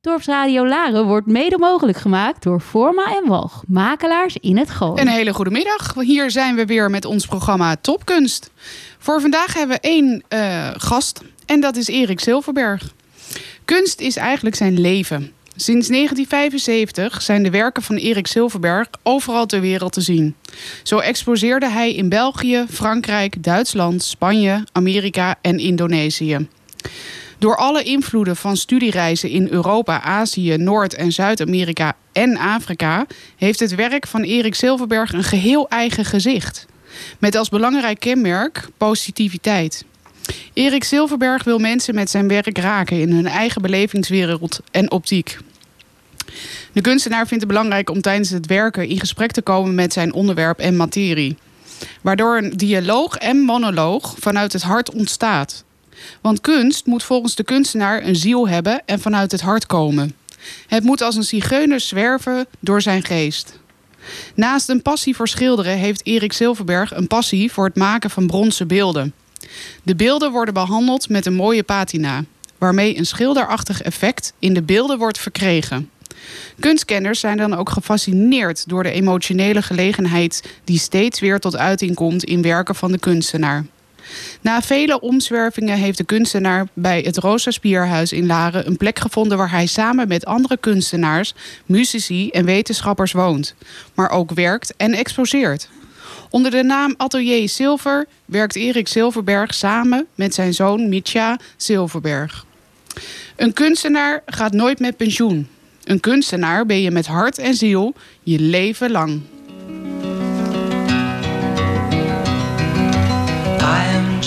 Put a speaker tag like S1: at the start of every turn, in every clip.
S1: Dorpsradio Laren wordt mede mogelijk gemaakt door Forma en Walg, makelaars in het Gooi.
S2: Een hele goede middag. Hier zijn we weer met ons programma Topkunst. Voor vandaag hebben we één uh, gast en dat is Erik Silverberg. Kunst is eigenlijk zijn leven. Sinds 1975 zijn de werken van Erik Silverberg overal ter wereld te zien. Zo exposeerde hij in België, Frankrijk, Duitsland, Spanje, Amerika en Indonesië. Door alle invloeden van studiereizen in Europa, Azië, Noord- en Zuid-Amerika en Afrika heeft het werk van Erik Silverberg een geheel eigen gezicht. Met als belangrijk kenmerk positiviteit. Erik Silverberg wil mensen met zijn werk raken in hun eigen belevingswereld en optiek. De kunstenaar vindt het belangrijk om tijdens het werken in gesprek te komen met zijn onderwerp en materie. Waardoor een dialoog en monoloog vanuit het hart ontstaat. Want kunst moet volgens de kunstenaar een ziel hebben en vanuit het hart komen. Het moet als een zigeuner zwerven door zijn geest. Naast een passie voor schilderen heeft Erik Silverberg een passie voor het maken van bronzen beelden. De beelden worden behandeld met een mooie patina, waarmee een schilderachtig effect in de beelden wordt verkregen. Kunstkenners zijn dan ook gefascineerd door de emotionele gelegenheid die steeds weer tot uiting komt in werken van de kunstenaar. Na vele omzwervingen heeft de kunstenaar bij het Rosa Spierhuis in Laren een plek gevonden waar hij samen met andere kunstenaars, muzici en wetenschappers woont, maar ook werkt en exposeert. Onder de naam Atelier Silver werkt Erik Silverberg samen met zijn zoon Mitja Silverberg. Een kunstenaar gaat nooit met pensioen. Een kunstenaar ben je met hart en ziel je leven lang.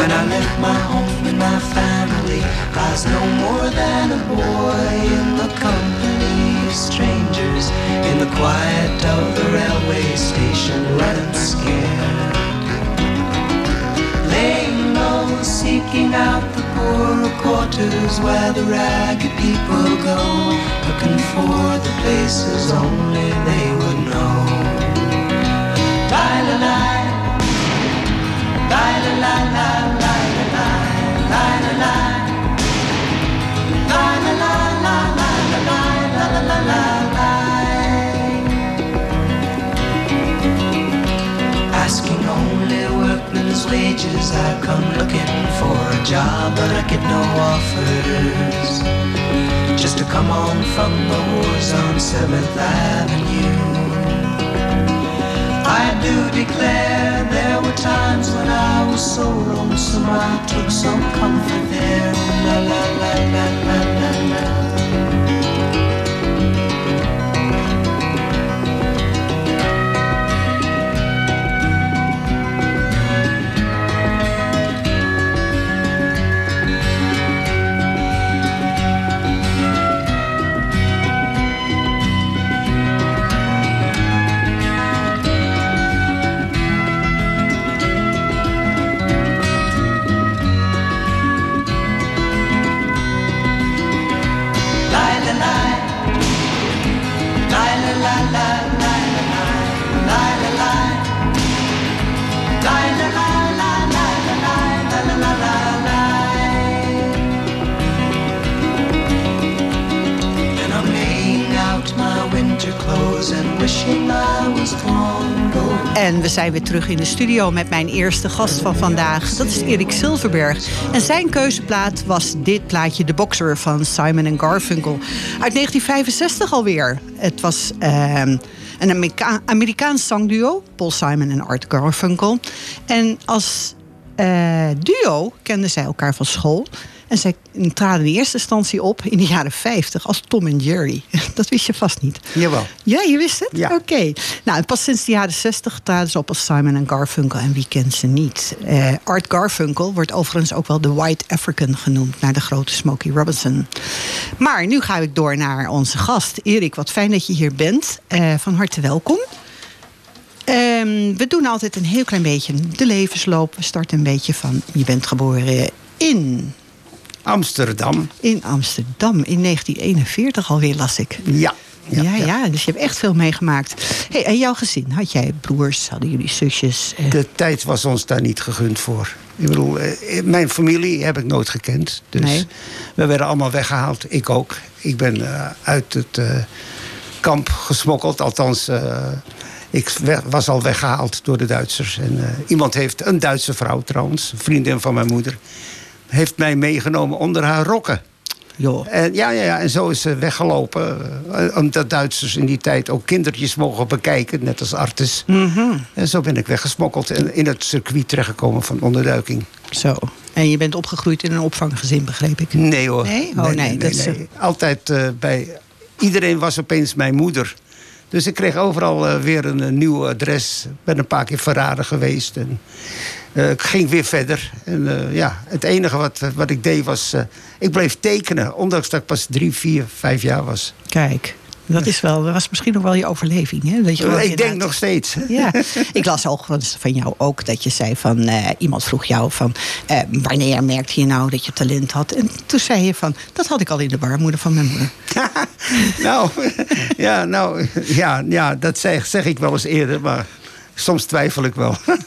S2: When I left my home and my family, I was no more than a boy in the company of strangers in the quiet of the railway station, running scared. Laying low, seeking out the poorer quarters where the ragged people go, looking for the places only they would know. La. Asking only workmen's wages, I come looking for a job, but I get no offers. Just to come on from the wars on 7th Avenue. I do declare there were times when I was so lonesome I took some comfort there. La la la la la. We zijn weer terug in de studio met mijn eerste gast van vandaag. Dat is Erik Silverberg. En zijn keuzeplaat was dit plaatje, The Boxer van Simon Garfunkel. Uit 1965 alweer. Het was uh, een Amerika Amerikaans zangduo, Paul Simon en Art Garfunkel. En als uh, duo kenden zij elkaar van school.
S3: En zij traden in eerste instantie op in de jaren 50 als Tom en Jerry. Dat wist je vast niet.
S4: Jawel.
S3: Ja, je wist het?
S4: Ja.
S3: Oké. Nou, en pas sinds de jaren 60 traden ze op als Simon en Garfunkel. En wie kent ze niet? Eh, Art Garfunkel wordt overigens ook wel de White African genoemd... naar de grote Smokey Robinson. Maar nu ga ik door naar onze gast. Erik, wat fijn dat je hier bent. Eh, van harte welkom. Ehm, we doen altijd een heel klein beetje de levensloop. We starten een beetje van... je bent geboren in,
S4: Amsterdam.
S3: in Amsterdam in 1941 alweer, las ik.
S4: Ja.
S3: Ja, ja, dus je hebt echt veel meegemaakt. Hey, en jouw gezin, had jij broers, hadden jullie zusjes? Eh,
S4: De tijd was ons daar niet gegund voor. Ik bedoel, eh, mijn familie heb ik nooit gekend. Dus
S3: Nee.
S4: we werden allemaal weggehaald. Ik ook. Ik ben eh, uit het eh, kamp gesmokkeld. Althans, eh, ik was al weggehaald door de Duitsers. En eh, iemand heeft, een Duitse vrouw trouwens, een vriendin van mijn moeder... heeft mij meegenomen onder haar rokken. En, ja, ja, ja, en zo is ze weggelopen. eh, Omdat Duitsers in die tijd ook kindertjes mogen bekijken, net als artis.
S3: Mhm.
S4: En zo ben ik weggesmokkeld en in het circuit terechtgekomen van onderduiking.
S3: zo. En je bent opgegroeid in een opvanggezin, begreep ik.
S4: Nee hoor.
S3: Nee? Oh, nee, dat is-
S4: Altijd eh, bij... Iedereen was opeens mijn moeder. Dus ik kreeg overal eh, weer een, eh, nieuw adres. Ben een paar keer verraden geweest. En, eh, ik ging weer verder. En eh, ja, het enige wat, wat ik deed was... eh, ik bleef tekenen. Ondanks dat ik pas drie, vier, vijf jaar was.
S3: Kijk, dat, is wel, dat was misschien nog wel je overleving. Hè? Dat je
S4: ik denk nog steeds.
S3: Ja, ik las al van jou ook dat je zei van... eh, iemand vroeg jou van... eh, wanneer merkte je nou dat je talent had? En toen zei je van... dat had ik al in de baarmoeder van mijn moeder.
S4: nou, ja, nou ja, ja, dat zeg, zeg ik wel eens eerder, maar soms twijfel ik wel.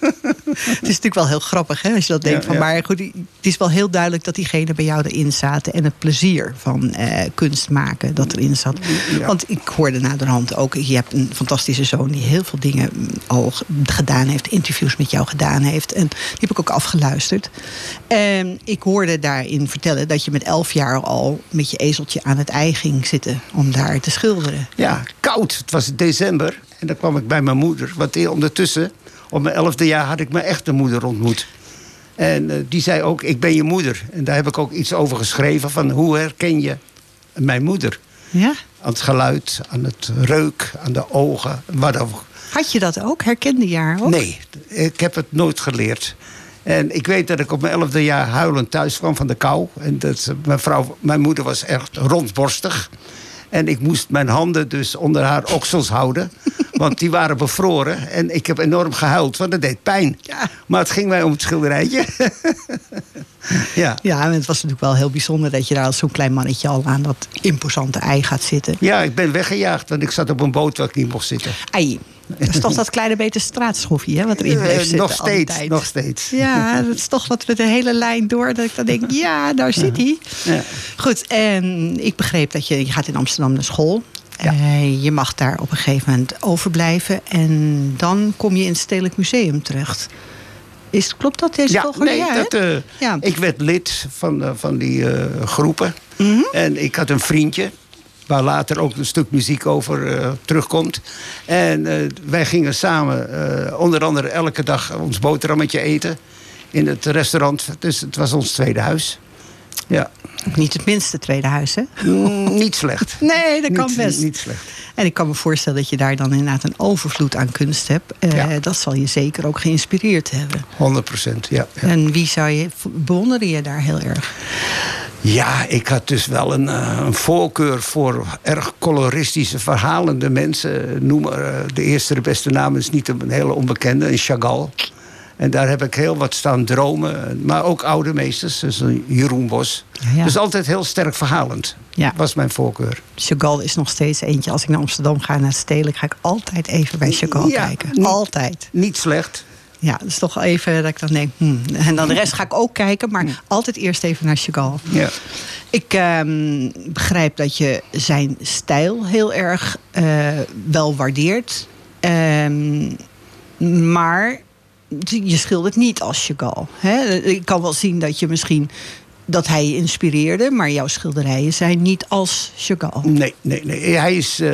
S3: Het is natuurlijk wel heel grappig hè, als je dat denkt.
S4: Ja,
S3: van,
S4: ja.
S3: Maar goed, het is wel heel duidelijk dat diegenen bij jou erin zaten. En het plezier van eh, kunst maken dat erin zat.
S4: Ja.
S3: Want ik hoorde naderhand ook... je hebt een fantastische zoon die heel veel dingen mm, al gedaan heeft. Interviews met jou gedaan heeft. En die heb ik ook afgeluisterd. En ik hoorde daarin vertellen dat je met elf jaar al... met je ezeltje aan het ei ging zitten om daar te schilderen.
S4: Ja, koud. Het was december en dan kwam ik bij mijn moeder. Want eh, ondertussen, op mijn elfde jaar, had ik mijn echte moeder ontmoet. En eh, die zei ook, ik ben je moeder. En daar heb ik ook iets over geschreven van hoe herken je mijn moeder?
S3: Ja?
S4: Aan het geluid, aan het reuk, aan de ogen, wat ook.
S3: Had je dat ook? Herkende je haar ook?
S4: Nee, ik heb het nooit geleerd. En ik weet dat ik op mijn elfde jaar huilend thuis kwam van de kou. En dat mijn, vrouw, mijn moeder was echt rondborstig. En ik moest mijn handen dus onder haar oksels houden. Want die waren bevroren. En ik heb enorm gehuild, want dat deed pijn.
S3: Ja.
S4: Maar het ging mij om het schilderijtje. ja.
S3: Ja, en het was natuurlijk wel heel bijzonder dat je daar als zo'n klein mannetje al aan dat imposante ei gaat zitten.
S4: ja, ik ben weggejaagd, want ik zat op een boot waar ik niet mocht zitten.
S3: Ei. Dat is toch dat kleine beter straatschoffie, hè, wat erin bleef
S4: Eh,
S3: zitten
S4: nog steeds, nog steeds.
S3: Ja, dat is toch wat met de hele lijn door. Dat ik dan denk, ja, daar zit hij.
S4: Ja.
S3: Goed, en ik begreep dat je, je gaat in Amsterdam naar school.
S4: Ja.
S3: Eh, je mag daar op een gegeven moment overblijven. En dan kom je in het Stedelijk Museum terecht. Is, klopt dat, deze
S4: Ja,
S3: volgende
S4: nee,
S3: jaar?
S4: dat, eh,
S3: Ja.
S4: ik werd lid van, eh, van die groepen.
S3: Mhm.
S4: En ik had een vriendje, waar later ook een stuk muziek over terugkomt. En wij gingen samen, onder andere elke dag ons boterhammetje eten. In het restaurant. Dus het was ons tweede huis. Ja,
S3: Ook niet het minste tweede huis, hè?
S4: Mm, niet slecht.
S3: Nee, dat kan best.
S4: Niet slecht.
S3: En ik kan me voorstellen dat je daar dan inderdaad een overvloed aan kunst hebt. Eh. Dat zal je zeker ook geïnspireerd hebben.
S4: 100 procent, ja. ja.
S3: En wie zou je, bewonderde je daar heel erg?
S4: Ja, ik had dus wel een, eh, een voorkeur voor erg coloristische, verhalende mensen. Noem maar, eh, de eerste, de beste naam is niet een hele onbekende, een Chagall. En daar heb ik heel wat staan dromen. Maar ook oude meesters, dus Jeroen Bos.
S3: Ja.
S4: Dus altijd heel sterk verhalend.
S3: Ja.
S4: Was mijn voorkeur.
S3: Chagall is nog steeds eentje. Als ik naar Amsterdam ga, naar het Stedelijk, ga ik altijd even bij Chagall
S4: Ja,
S3: kijken.
S4: niet-
S3: Altijd.
S4: Niet slecht.
S3: Ja, dat is toch even dat ik dan denk, hmm. En dan de rest ga ik ook kijken, maar altijd eerst even naar Chagall.
S4: Ja.
S3: Ik ehm, begrijp dat je zijn stijl heel erg eh, wel waardeert. Ehm, maar je schildert niet als Chagall. Hè? Ik kan wel zien dat je misschien dat hij je inspireerde, maar jouw schilderijen zijn niet als Chagall.
S4: Nee, nee, nee. Hij is, eh,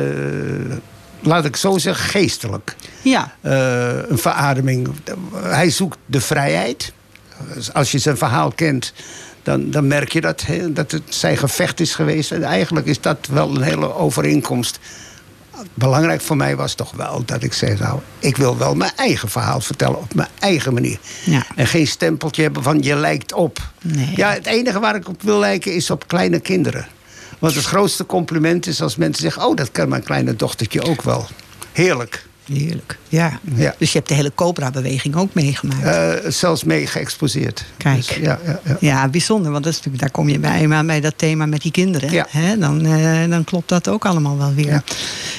S4: laat ik zo zeggen, geestelijk.
S3: Ja,
S4: eh, een verademing. Hij zoekt de vrijheid. Dus Als je zijn verhaal kent, dan dan, merk je dat, dat het zijn gevecht is geweest. En eigenlijk is dat wel een hele overeenkomst. Belangrijk voor mij was toch wel dat ik zei: Nou, ik wil wel mijn eigen verhaal vertellen op mijn eigen manier.
S3: Ja.
S4: En geen stempeltje hebben van je lijkt op.
S3: Nee.
S4: Ja, het enige waar ik op wil lijken is op kleine kinderen. Want het grootste compliment is als mensen zeggen: Oh, dat kan mijn kleine dochtertje ook wel. Heerlijk.
S3: Heerlijk. Ja.
S4: Ja.
S3: Dus je hebt de hele Cobra-beweging ook meegemaakt.
S4: Eh, zelfs mee geëxposeerd.
S3: Kijk.
S4: Dus, ja, ja, ja.
S3: Ja, bijzonder, want dat is natuurlijk, daar kom je bij, maar bij dat thema met die kinderen.
S4: Ja.
S3: Hè, dan, eh, dan klopt dat ook allemaal wel weer.
S4: Ja.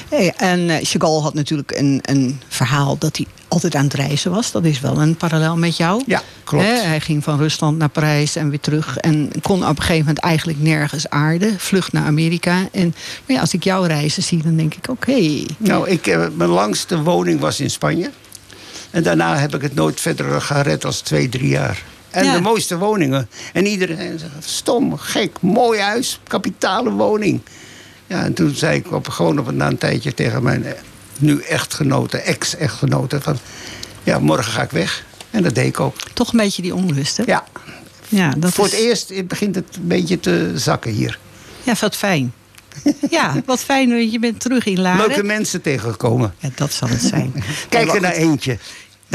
S3: Hey, en eh, Chagall had natuurlijk een, een verhaal dat hij altijd aan het reizen was. Dat is wel een parallel met jou.
S4: Ja, klopt.
S3: Hij ging van Rusland naar Parijs en weer terug. En kon op een gegeven moment eigenlijk nergens aarden. Vlucht naar Amerika. En maar ja, als ik jouw reizen zie, dan denk ik, oké.
S4: Nou, ik, eh, mijn langste woning was in Spanje. En daarna heb ik het nooit verder gered als twee, drie jaar. En
S3: Ja.
S4: de mooiste woningen. En iedereen zegt, stom, gek, mooi huis, kapitale woning. Ja, en toen zei ik op, gewoon op, een- na een tijdje tegen mijn nu echtgenote, ex-echtgenote... van, ja, morgen ga ik weg. En dat deed ik ook.
S3: Toch een beetje die onrust, hè?
S4: Ja,
S3: Ja, dat
S4: voor
S3: is,
S4: het eerst begint het een beetje te zakken hier.
S3: Ja, wat fijn. ja, wat fijn je bent terug in Laren.
S4: Leuke mensen tegengekomen.
S3: Ja, dat zal het zijn.
S4: Kijk er naar eentje.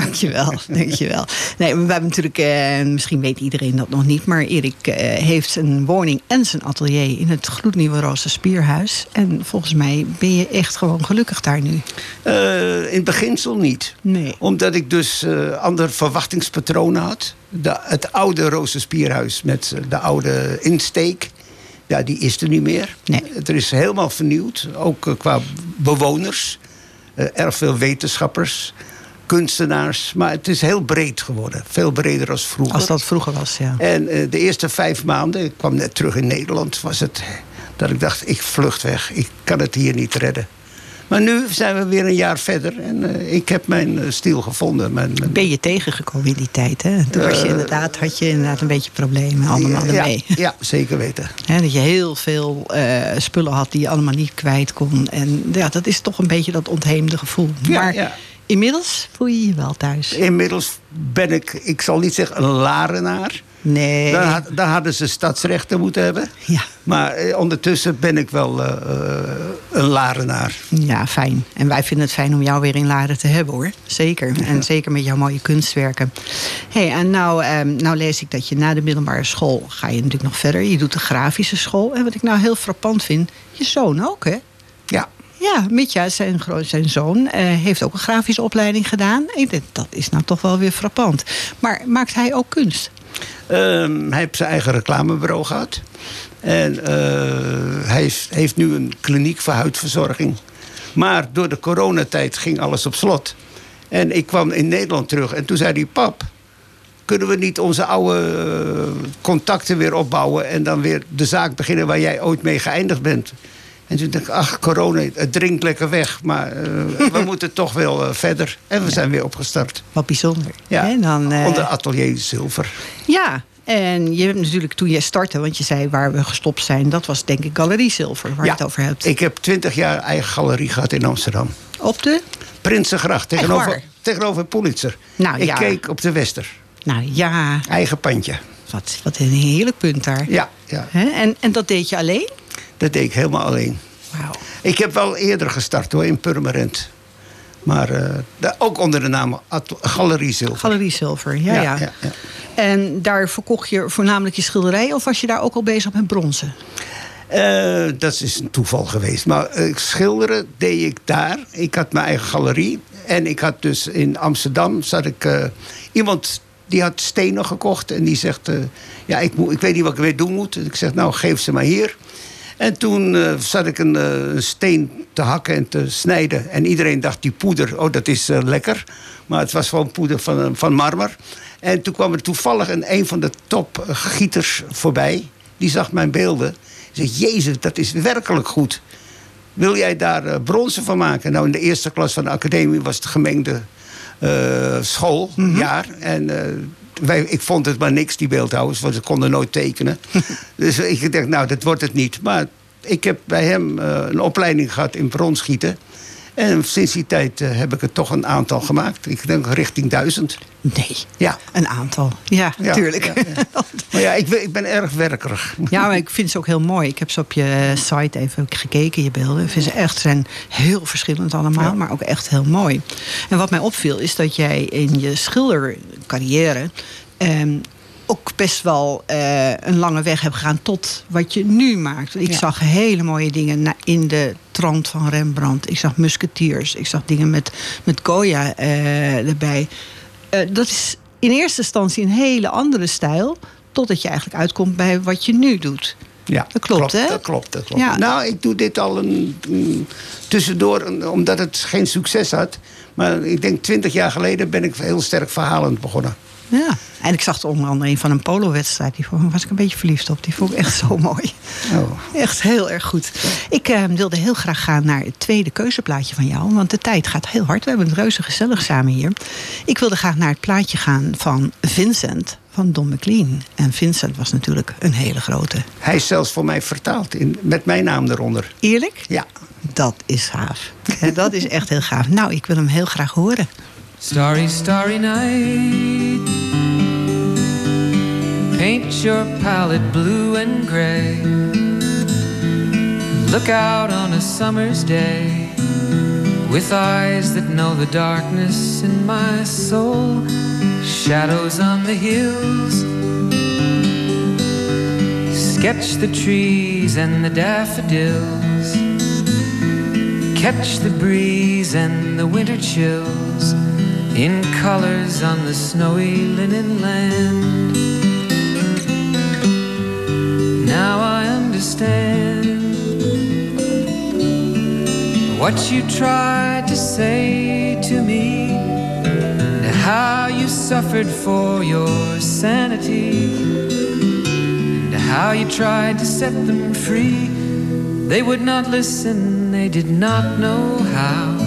S3: Dankjewel, dankjewel. Nee, we hebben natuurlijk, eh, misschien weet iedereen dat nog niet... maar Erik eh, heeft zijn woning en zijn atelier in het gloednieuwe Roze Spierhuis. En volgens mij ben je echt gewoon gelukkig daar nu.
S4: Eh, in beginsel niet.
S3: Nee.
S4: Omdat ik dus eh ander verwachtingspatronen had. De, het oude Rozenspierhuis met eh, de oude insteek. Ja, die is er niet meer.
S3: Nee.
S4: Het is helemaal vernieuwd. Ook qua bewoners. Eh, erg veel wetenschappers. Kunstenaars. Maar het is heel breed geworden. Veel breder als vroeger.
S3: Als dat vroeger was, ja.
S4: En eh, de eerste vijf maanden, ik kwam net terug in Nederland, was het dat ik dacht, ik vlucht weg. Ik kan het hier niet redden. Maar nu zijn we weer een jaar verder en eh, ik heb mijn eh, stiel gevonden. Mijn, mijn-
S3: Ben je tegengekomen in die tijd, hè? Toen was je inderdaad, had je inderdaad een beetje problemen allemaal
S4: ja,
S3: ermee.
S4: ja, zeker weten.
S3: Dat je heel veel spullen had die je allemaal niet kwijt kon. En ja, dat is toch een beetje dat ontheemde gevoel.
S4: Ja,
S3: maar
S4: ja.
S3: Inmiddels voel je je wel thuis.
S4: Inmiddels ben ik, ik zal niet zeggen een larenaar.
S3: Nee.
S4: Dan, had- dan hadden ze stadsrechten moeten hebben.
S3: Ja.
S4: Maar eh, ondertussen ben ik wel eh, eh, een larenaar.
S3: Ja, fijn. En wij vinden het fijn om jou weer in Laren te hebben hoor. Zeker. En zeker met jouw mooie kunstwerken. hey, en nou, ehm, nou lees ik dat je na de middelbare school ga je natuurlijk nog verder. Je doet de grafische school. En wat ik nou heel frappant vind, je zoon ook hè?
S4: Ja.
S3: Ja, Mitja, zijn, zijn zoon, eh, heeft ook een grafische opleiding gedaan. Dat is nou toch wel weer frappant. Maar maakt hij ook kunst?
S4: Ehm, hij heeft zijn eigen reclamebureau gehad. En eh, hij heeft, heeft nu een kliniek voor huidverzorging. Maar door de coronatijd ging alles op slot. En ik kwam in Nederland terug en toen zei hij... pap, kunnen we niet onze oude eh, contacten weer opbouwen... en dan weer de zaak beginnen waar jij ooit mee geëindigd bent? En toen dacht ik, ach, corona, het drinkt lekker weg. Maar eh, we moeten toch wel eh, verder. En we zijn weer opgestart.
S3: Wat bijzonder.
S4: Ja,
S3: Hè, dan, eh,
S4: onder atelier zilver.
S3: Ja, en je hebt natuurlijk toen jij startte, want je zei waar we gestopt zijn, dat was denk ik Galerie Zilver, waar je het over hebt.
S4: Ik heb twintig jaar eigen galerie gehad in Amsterdam.
S3: Op de?
S4: Prinsengracht, tegenover, tegenover Pulitzer.
S3: Nou,
S4: ik
S3: ja.
S4: keek op de Wester.
S3: Nou ja,
S4: Eigen pandje.
S3: wat, wat een heerlijk punt daar.
S4: Ja, ja?
S3: En, en dat deed je alleen?
S4: Dat deed ik helemaal alleen. Ik heb wel eerder gestart hoor, in Purmerend. Maar eh, ook onder de naam Galerie Zilver.
S3: Galerie Zilver, ja ja,
S4: Ja, ja, ja.
S3: En daar verkocht je voornamelijk je schilderijen of was je daar ook al bezig met bronzen?
S4: Eh, dat is een toeval geweest. Maar eh, schilderen deed ik daar. Ik had mijn eigen galerie. En ik had dus in Amsterdam zat ik iemand die had stenen gekocht. En die zegt, ja, ik, moet, ik weet niet wat ik ermee doen moet. Ik zeg, nou, geef ze maar hier. En toen eh, zat ik een, eh, een steen te hakken en te snijden. En iedereen dacht, die poeder, oh, dat is eh, lekker. Maar het was gewoon poeder van, van marmer. En toen kwam er toevallig een, een van de topgieters voorbij. Die zag mijn beelden. Die zei, jezus, dat is werkelijk goed. Wil jij daar bronzen van maken? Nou, in de eerste klas van de academie was het gemengde schooljaar. En eh, wij, ik vond het maar niks, die beeldhouwers, want ze konden nooit tekenen. dus ik dacht, nou, dat wordt het niet. Maar ik heb bij hem eh, een opleiding gehad in bronsgieten. En sinds die tijd eh, heb ik er toch een aantal gemaakt. Ik denk richting duizend.
S3: Nee,
S4: Ja.
S3: een aantal. Ja,
S4: Ja,
S3: tuurlijk.
S4: ja, Maar ja, ik, ben- ik ben erg werkerig.
S3: Ja, maar ik vind ze ook heel mooi. Ik heb ze op je site even gekeken, je beelden. Ik vind ze echt, zijn heel verschillend allemaal, maar ook echt heel mooi. En wat mij opviel is dat jij in je schildercarrière... ehm, ook best wel eh, een lange weg hebt gegaan tot wat je nu maakt. Ik
S4: Ja.
S3: zag hele mooie dingen in de trant van Rembrandt. Ik zag musketiers. Ik zag dingen met, met Goya eh, erbij. Eh, dat is in eerste instantie een hele andere stijl... totdat je eigenlijk uitkomt bij wat je nu doet.
S4: Ja,
S3: Dat klopt, hè?
S4: Dat klopt, dat klopt.
S3: Ja.
S4: Nou, ik doe dit al een, een- tussendoor, een- omdat het geen succes had. Maar ik denk twintig jaar geleden ben ik heel sterk verhalend begonnen.
S3: Ja. En ik zag er onder andere een van een polo-wedstrijd. Die was ik een beetje verliefd op. Die vond ik echt zo mooi.
S4: Oh.
S3: Echt heel erg goed. Ik eh, wilde heel graag gaan naar het tweede keuzeplaatje van jou. Want de tijd gaat heel hard. We hebben het reuze gezellig samen hier. Ik wilde graag naar het plaatje gaan van Vincent van Don McLean. En Vincent was natuurlijk een hele grote.
S4: Hij is zelfs voor mij vertaald, in, met mijn naam eronder.
S3: Eerlijk?
S4: Ja.
S3: Dat is gaaf. Dat is echt heel gaaf. Nou, ik wil hem heel graag horen.
S5: Starry, starry night. Paint your palette blue and gray. Look out on a summer's day with eyes that know the darkness in my soul. Shadows on the hills. Sketch the trees and the daffodils. Catch the breeze and the winter chills in colors on the snowy linen land. Now I understand what you tried to say to me, and how you suffered for your sanity, and how you tried to set them free. They would not listen, they did not know how.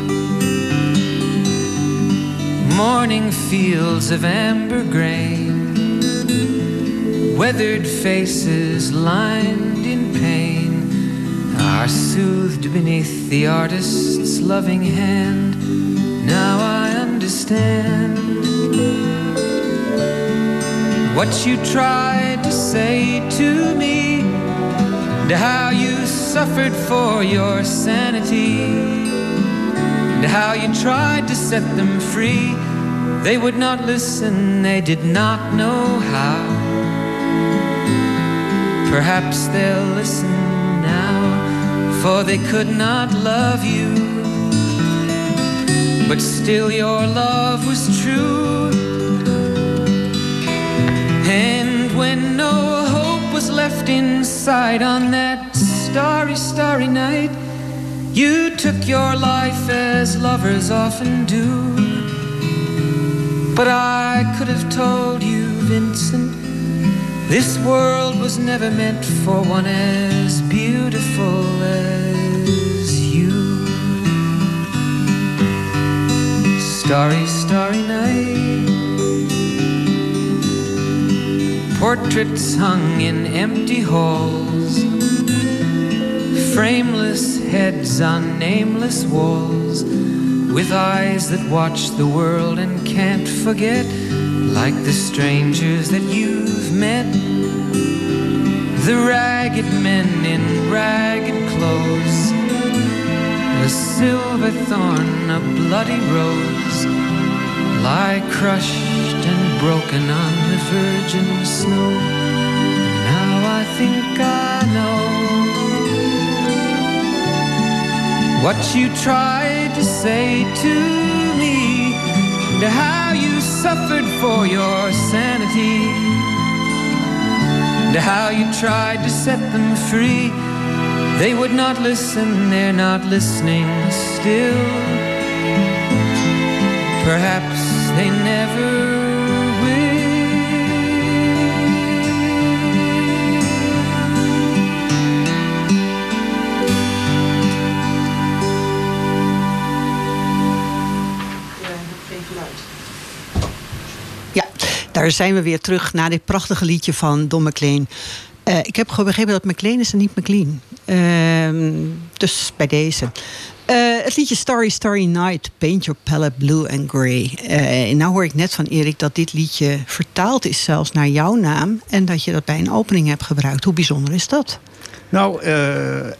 S5: Morning fields of amber grain. Weathered faces lined in pain are soothed beneath the artist's loving hand. Now I understand what you tried to say to me, and how you suffered for your sanity, and how you tried to set them free. They would not listen, they did not know how. Perhaps they'll listen now, for they could not love you. But still, your love was true. And when no hope was left inside on that starry, starry night, you took your life as lovers often do. But I could have told you, Vincent, this world was never meant for one as beautiful as you. Starry, starry night. Portraits hung in empty halls. Frameless heads on nameless walls. With eyes that watch the world and can't forget. Like the strangers that you've met. The ragged men in ragged clothes. A silver thorn, a bloody rose, lie crushed and broken on the virgin snow. Now I think I know what you tried to say to me, and how you suffered for your sanity, and how you tried to set them free. They would not listen, they're not listening still. Perhaps they never
S3: daar zijn we weer terug naar dit prachtige liedje van Don McLean. Eh, ik heb gewoon begrepen dat McLean is en niet McLean. Ehm, dus bij deze. Eh, het liedje Starry Starry Night, Paint Your Palette Blue and Grey. Eh, en nou hoor ik net van Erik dat dit liedje vertaald is zelfs naar jouw naam. En dat je dat bij een opening hebt gebruikt. Hoe bijzonder is dat?
S4: Nou,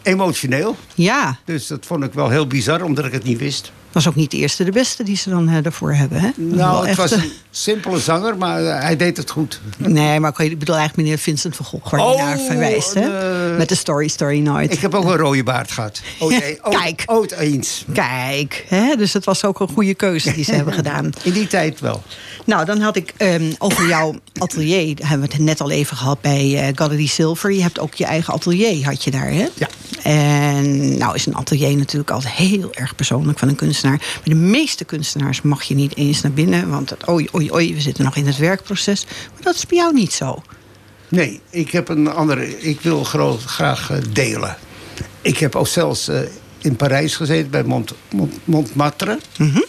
S4: emotioneel.
S3: Ja,
S4: Dus dat vond ik wel heel bizar, omdat ik het niet wist.
S3: Was ook niet de eerste de beste die ze dan eh, ervoor hebben. Hè?
S4: Nou, het was
S3: eh,
S4: een simpele zanger, maar eh, hij deed het goed.
S3: Nee, maar ik bedoel eigenlijk meneer Vincent van Gogh, waar je
S4: Oh,
S3: naar verwijst. Hè?
S4: de-
S3: Met de Story Story Night.
S4: Ik heb ook een rode baard gehad. Ooit,
S3: Ja,
S4: ooit-
S3: kijk.
S4: Ooit eens.
S3: Kijk, hè? dus het was ook een goede keuze die ze hebben gedaan.
S4: In die tijd wel.
S3: Nou, dan had ik ehm, over jouw atelier, daar hebben we het net al even gehad bij eh Galerie Silver. Je hebt ook je eigen atelier, had je daar, hè?
S4: Ja.
S3: En nou is een atelier natuurlijk altijd heel erg persoonlijk van een kunstenaar. Maar de meeste kunstenaars mag je niet eens naar binnen, want het, oei, oei, oei, we zitten nog in het werkproces. Maar dat is bij jou niet zo.
S4: Nee, ik heb een andere. Ik wil groot, graag eh, delen. Ik heb ook zelfs eh, in Parijs gezeten bij Mont, Mont, Montmartre.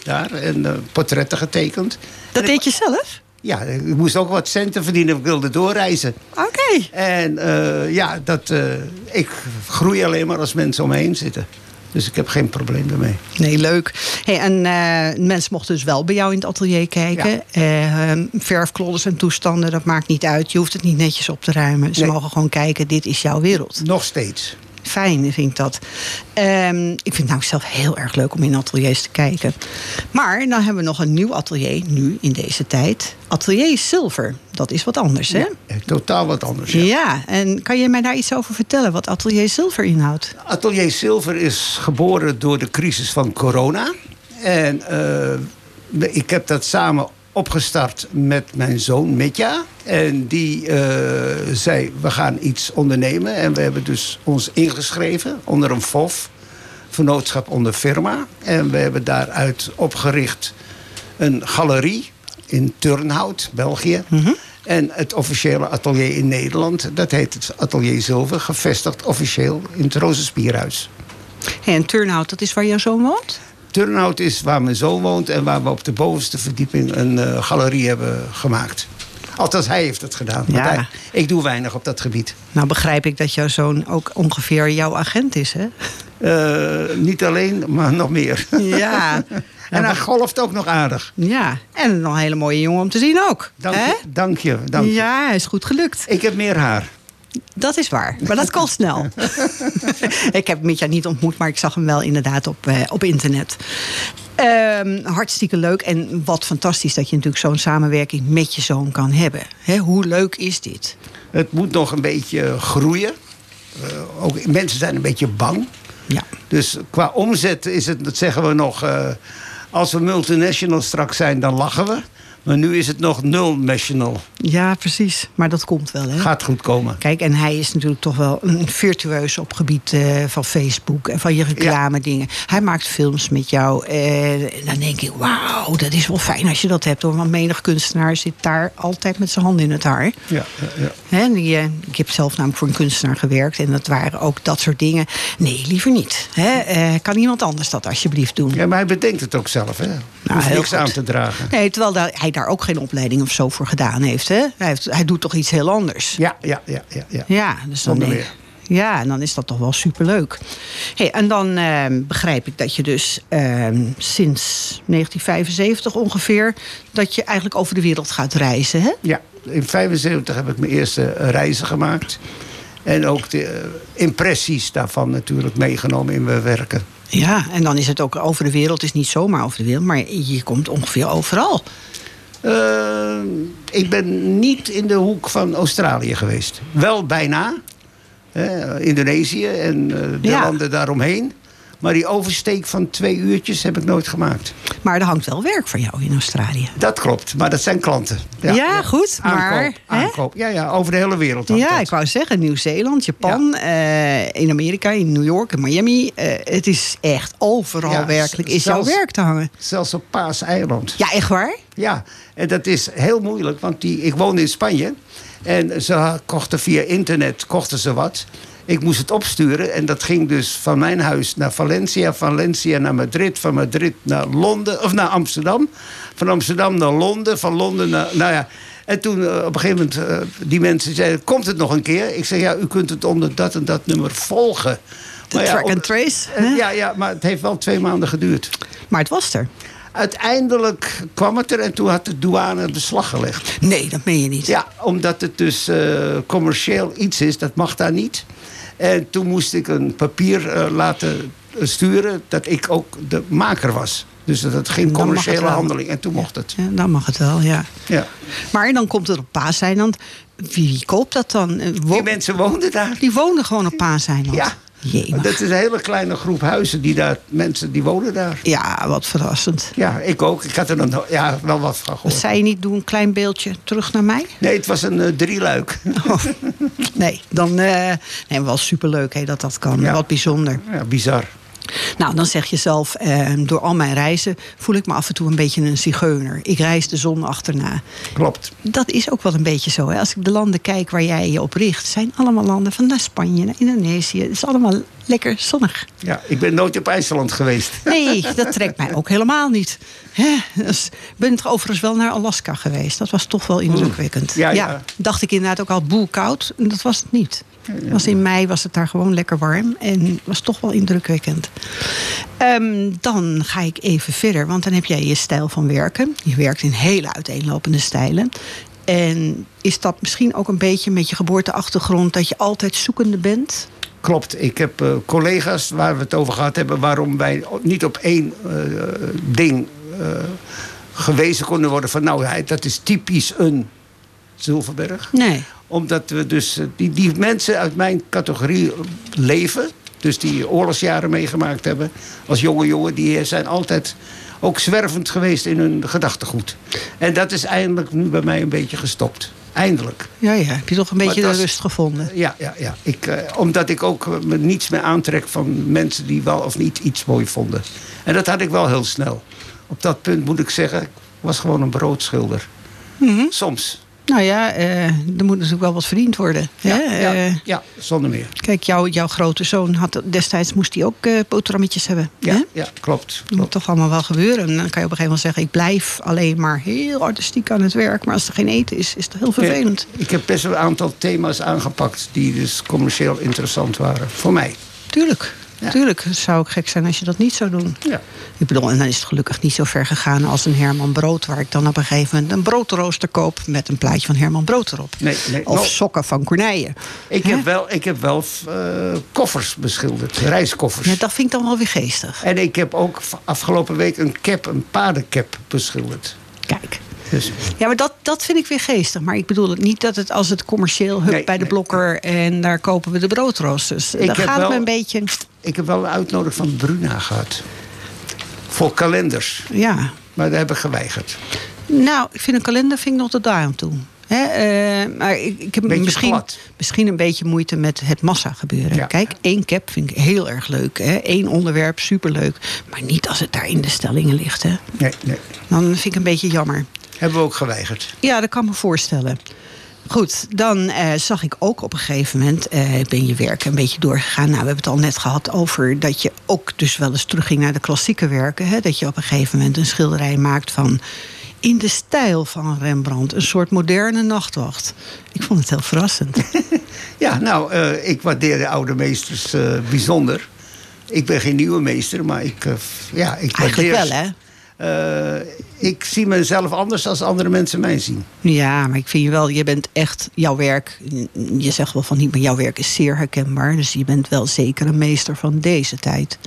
S4: Daar. En eh, portretten getekend.
S3: Dat
S4: En ik-
S3: deed je zelf?
S4: Ja, ik moest ook wat centen verdienen. Ik wilde doorreizen.
S3: Oké.
S4: En ja, dat, ik groei alleen maar als mensen om me heen zitten. Dus ik heb geen probleem daarmee.
S3: Nee, leuk. Hey, en eh, mensen mochten dus wel bij jou in het atelier kijken. Eh, verfklodders en toestanden, dat maakt niet uit. Je hoeft het niet netjes op te ruimen. Ze
S4: Nee.
S3: mogen gewoon kijken, dit is jouw wereld.
S4: Nog steeds.
S3: Fijn vind ik dat. Ehm, ik vind het nou zelf heel erg leuk om in ateliers te kijken. Maar dan hebben we nog een nieuw atelier, nu in deze tijd. Atelier Silver. Dat is wat anders, hè?
S4: Eh, Totaal wat anders.
S3: Ja.
S4: Ja.
S3: en kan je mij daar iets over vertellen? Wat Atelier Silver inhoudt?
S4: Atelier Silver is geboren door de crisis van corona. En eh, ik heb dat samen opgestart met mijn zoon Mitja. En die eh, zei, we gaan iets ondernemen. En we hebben dus ons ingeschreven onder een FOF. Vernootschap onder firma. En we hebben daaruit opgericht een galerie in Turnhout, België. En het officiële atelier in Nederland, dat heet het Atelier Zilver, gevestigd officieel in het Rozenspierhuis.
S3: Hey, en Turnhout, dat is waar jouw zoon woont?
S4: Turnhout is waar mijn zoon woont en waar we op de bovenste verdieping een eh, galerie hebben gemaakt. Althans, hij heeft het gedaan. want
S3: Ja.
S4: hij- ik doe weinig op dat gebied.
S3: Nou begrijp ik dat jouw zoon ook ongeveer jouw agent is, hè?
S4: Eh, niet alleen, maar nog meer.
S3: Ja.
S4: en hij golft ook nog aardig.
S3: Ja, en een hele mooie jongen om te zien ook.
S4: Dank
S3: hè?
S4: Dank je, dank je.
S3: Ja, hij is goed gelukt.
S4: Ik heb meer haar.
S3: Dat is waar, maar dat kan snel. ik heb Mitja niet ontmoet, maar ik zag hem wel inderdaad op, eh, op internet. Ehm, hartstikke leuk en wat fantastisch dat je natuurlijk zo'n samenwerking met je zoon kan hebben. Hoe leuk is dit?
S4: Het moet nog een beetje groeien. Eh, ook, mensen zijn een beetje bang.
S3: Ja.
S4: Dus qua omzet is het, dat zeggen we nog... eh, als we multinational straks zijn, dan lachen we. Maar nu is het nog nul-national.
S3: ja, precies. Maar dat komt wel, hè?
S4: Gaat goed komen.
S3: Kijk, en hij is natuurlijk toch wel een virtueus op gebied eh, van Facebook en van je reclame dingen. Hij maakt films met jou. En dan denk ik, wauw, dat is wel fijn als je dat hebt hoor. Want menig kunstenaar zit daar altijd met zijn handen in het haar.
S4: Ja, ja,
S3: die, eh, ik heb zelf namelijk voor een kunstenaar gewerkt en dat waren ook dat soort dingen. Nee, liever niet. Hè? Eh, kan iemand anders dat alsjeblieft doen?
S4: ja, maar hij bedenkt het ook zelf, hè?
S3: Nou,
S4: Hoeft niks
S3: goed.
S4: aan te dragen.
S3: Nee, terwijl hij daar ook geen opleiding of zo voor gedaan heeft. Hè? Hij, heeft hij doet toch iets heel anders.
S4: Ja, ja, ja, ja. ja.
S3: Ja, dus dan denk Ja, en dan is dat toch wel superleuk. Hey, en dan eh, begrijp ik dat je dus eh, sinds 1975 ongeveer... dat je eigenlijk over de wereld gaat reizen, hè?
S4: Ja, in 75 heb ik mijn eerste eh, reizen gemaakt. En ook de eh, impressies daarvan natuurlijk meegenomen in mijn werken.
S3: Ja, en dan is het ook over de wereld. Het is niet zomaar over de wereld, maar je komt ongeveer overal.
S4: Eh, ik ben niet in de hoek van Australië geweest. Wel bijna. hè, Indonesië en eh, de
S3: Ja.
S4: landen daaromheen. Maar die oversteek van twee uurtjes heb ik nooit gemaakt.
S3: Maar er hangt wel werk voor jou in Australië.
S4: Dat klopt, maar dat zijn klanten.
S3: Ja, goed, maar,
S4: Aankoop. Ja, ja, over de hele wereld.
S3: Ja,
S4: dat.
S3: ik wou zeggen, Nieuw-Zeeland, Japan, eh, in Amerika, in New York, in Miami. Eh, het is echt overal werkelijk is jouw
S4: zelfs-
S3: werk te hangen.
S4: Zelfs op Paaseiland.
S3: Ja, echt waar?
S4: Ja, en dat is heel moeilijk, want die, ik woonde in Spanje. En ze kochten via internet kochten ze wat. Ik moest het opsturen en dat ging dus van mijn huis naar Valencia, Valencia naar Madrid, van Madrid naar Londen, of naar Amsterdam. Van Amsterdam naar Londen, van Londen naar. Nou ja. En toen eh, op een gegeven moment, eh, die mensen zeiden: Komt het nog een keer? Ik zei: Ja, u kunt het onder dat en dat nummer volgen.
S3: De
S4: Maar ja,
S3: track
S4: op-
S3: and trace.
S4: eh, ja, ja, maar het heeft wel twee maanden geduurd.
S3: Maar het was er.
S4: Uiteindelijk kwam het er en toen had de douane beslag gelegd.
S3: Nee, dat meen je niet.
S4: Ja, omdat het dus commercieel iets is, dat mag daar niet. En toen moest ik een papier eh, laten sturen dat ik ook de maker was. Dus dat het geen commerciële handeling. En toen mocht het.
S3: Ja, dan mag het wel, ja.
S4: Ja.
S3: Maar dan komt het op Paaseiland. Wie, koopt dat dan? Eh, wo-
S4: Die mensen woonden daar.
S3: die wonen gewoon op Paaseiland.
S4: Ja. Dat is een hele kleine groep huizen die daar, mensen die wonen daar.
S3: Ja, wat verrassend.
S4: Ja, ik ook. Ik had er nog ja, wel wat van
S3: Wat
S4: gehoord.
S3: zei je niet, doe een klein beeldje terug naar mij?
S4: Nee, het was een eh, drieluik.
S3: Oh, nee, dan eh nee, wel superleuk hè, dat dat kan.
S4: Ja.
S3: Wat bijzonder.
S4: Ja, bizar.
S3: Nou, dan zeg je zelf, eh, door al mijn reizen voel ik me af en toe een beetje een zigeuner. Ik reis de zon achterna.
S4: Klopt.
S3: Dat is ook wel een beetje zo. Hè? Als ik de landen kijk waar jij je op richt, zijn allemaal landen van naar Spanje, naar Indonesië. Het is allemaal lekker zonnig.
S4: Ja, ik ben nooit op IJsland geweest.
S3: Nee, dat trekt mij ook helemaal niet. Hè? Dus, ik ben toch overigens wel naar Alaska geweest. Dat was toch wel indrukwekkend.
S4: Ja, ja.
S3: dacht ik inderdaad ook al boel koud. En dat was het niet. Was in mei was het daar gewoon lekker warm. En was toch wel indrukwekkend. Ehm, dan ga ik even verder. Want dan heb jij je stijl van werken. Je werkt in hele uiteenlopende stijlen. En is dat misschien ook een beetje met je geboorteachtergrond... dat je altijd zoekende bent?
S4: Klopt. Ik heb eh, collega's waar we het over gehad hebben... waarom wij niet op één eh, ding eh, gewezen konden worden... van nou, dat is typisch een Zilverberg.
S3: Nee.
S4: Omdat we dus... eh, die, die mensen uit mijn categorie leven... dus die oorlogsjaren meegemaakt hebben... als jonge jongen, die zijn altijd ook zwervend geweest in hun gedachtegoed. En dat is eindelijk nu bij mij een beetje gestopt. Eindelijk.
S3: Ja, ja. Heb je toch een beetje de rust gevonden?
S4: Ja, ja, ja. Ik, eh, omdat ik ook eh, me niets meer aantrek van mensen die wel of niet iets mooi vonden. En dat had ik wel heel snel. Op dat punt moet ik zeggen, ik was gewoon een broodschilder.
S3: Mhm.
S4: Soms.
S3: Nou ja, eh, er moet natuurlijk wel wat verdiend worden.
S4: Ja,
S3: hè?
S4: ja,
S3: Eh,
S4: ja, zonder meer.
S3: kijk, jouw, jouw grote zoon had destijds moest hij ook boterhammetjes hebben.
S4: Ja,
S3: hè?
S4: ja klopt.
S3: Dat moet
S4: klopt.
S3: toch allemaal wel gebeuren. En dan kan je op een gegeven moment zeggen... ik blijf alleen maar heel artistiek aan het werk. Maar als er geen eten is, is het heel vervelend.
S4: Ik heb best wel een aantal thema's aangepakt die dus commercieel interessant waren. Voor mij.
S3: Tuurlijk.
S4: Ja.
S3: Tuurlijk, het zou ook gek zijn als je dat niet zou doen.
S4: Ja.
S3: Ik bedoel, en dan is het gelukkig niet zo ver gegaan als een Herman Brood... waar ik dan op een gegeven moment een broodrooster koop... met een plaatje van Herman Brood erop.
S4: Nee, nee.
S3: Of
S4: Nou,
S3: sokken van Corneille.
S4: ik, heb wel, ik heb wel eh, koffers beschilderd. Reiskoffers.
S3: Ja, dat vind ik dan wel weer geestig.
S4: En ik heb ook afgelopen week een cap, een paardencap beschilderd.
S3: Kijk.
S4: Dus
S3: Ja, maar dat, dat vind ik weer geestig. Maar ik bedoel het niet dat het als het commercieel hup
S4: Nee,
S3: bij de blokker en daar kopen we de broodroosters.
S4: Ik heb
S3: gaat het
S4: wel-
S3: me een beetje.
S4: ik heb wel een uitnodiging van Bruna gehad. Voor kalenders.
S3: Ja.
S4: Maar dat heb ik geweigerd.
S3: Nou, ik vind een kalender vind ik nog tot daar aan toe. Eh, maar ik, ik heb
S4: Beetje
S3: misschien, misschien een beetje moeite met het massa gebeuren.
S4: Ja.
S3: Kijk, één cap vind ik heel erg leuk. Hè. Eén onderwerp, superleuk. Maar niet als het daar in de stellingen ligt. Hè.
S4: Nee, nee.
S3: Dan vind ik een beetje jammer.
S4: Hebben we ook geweigerd.
S3: Ja, dat kan me voorstellen. Goed, dan eh, zag ik ook op een gegeven moment, eh, ben je werk een beetje doorgegaan. Nou, we hebben het al net gehad over dat je ook dus wel eens terugging naar de klassieke werken. Hè? Dat je op een gegeven moment een schilderij maakt van in de stijl van Rembrandt. Een soort moderne nachtwacht. Ik vond het heel verrassend.
S4: Ja, nou, eh, ik waardeer de oude meesters bijzonder. Ik ben geen nieuwe meester, maar ik, ja, ik
S3: Eigenlijk
S4: waardeer
S3: wel, hè?
S4: Eh, ik zie mezelf anders dan andere mensen mij zien.
S3: Ja, maar ik vind je wel, je bent echt, jouw werk, je zegt wel van niet, maar jouw werk is zeer herkenbaar. Dus je bent wel zeker een meester van deze tijd.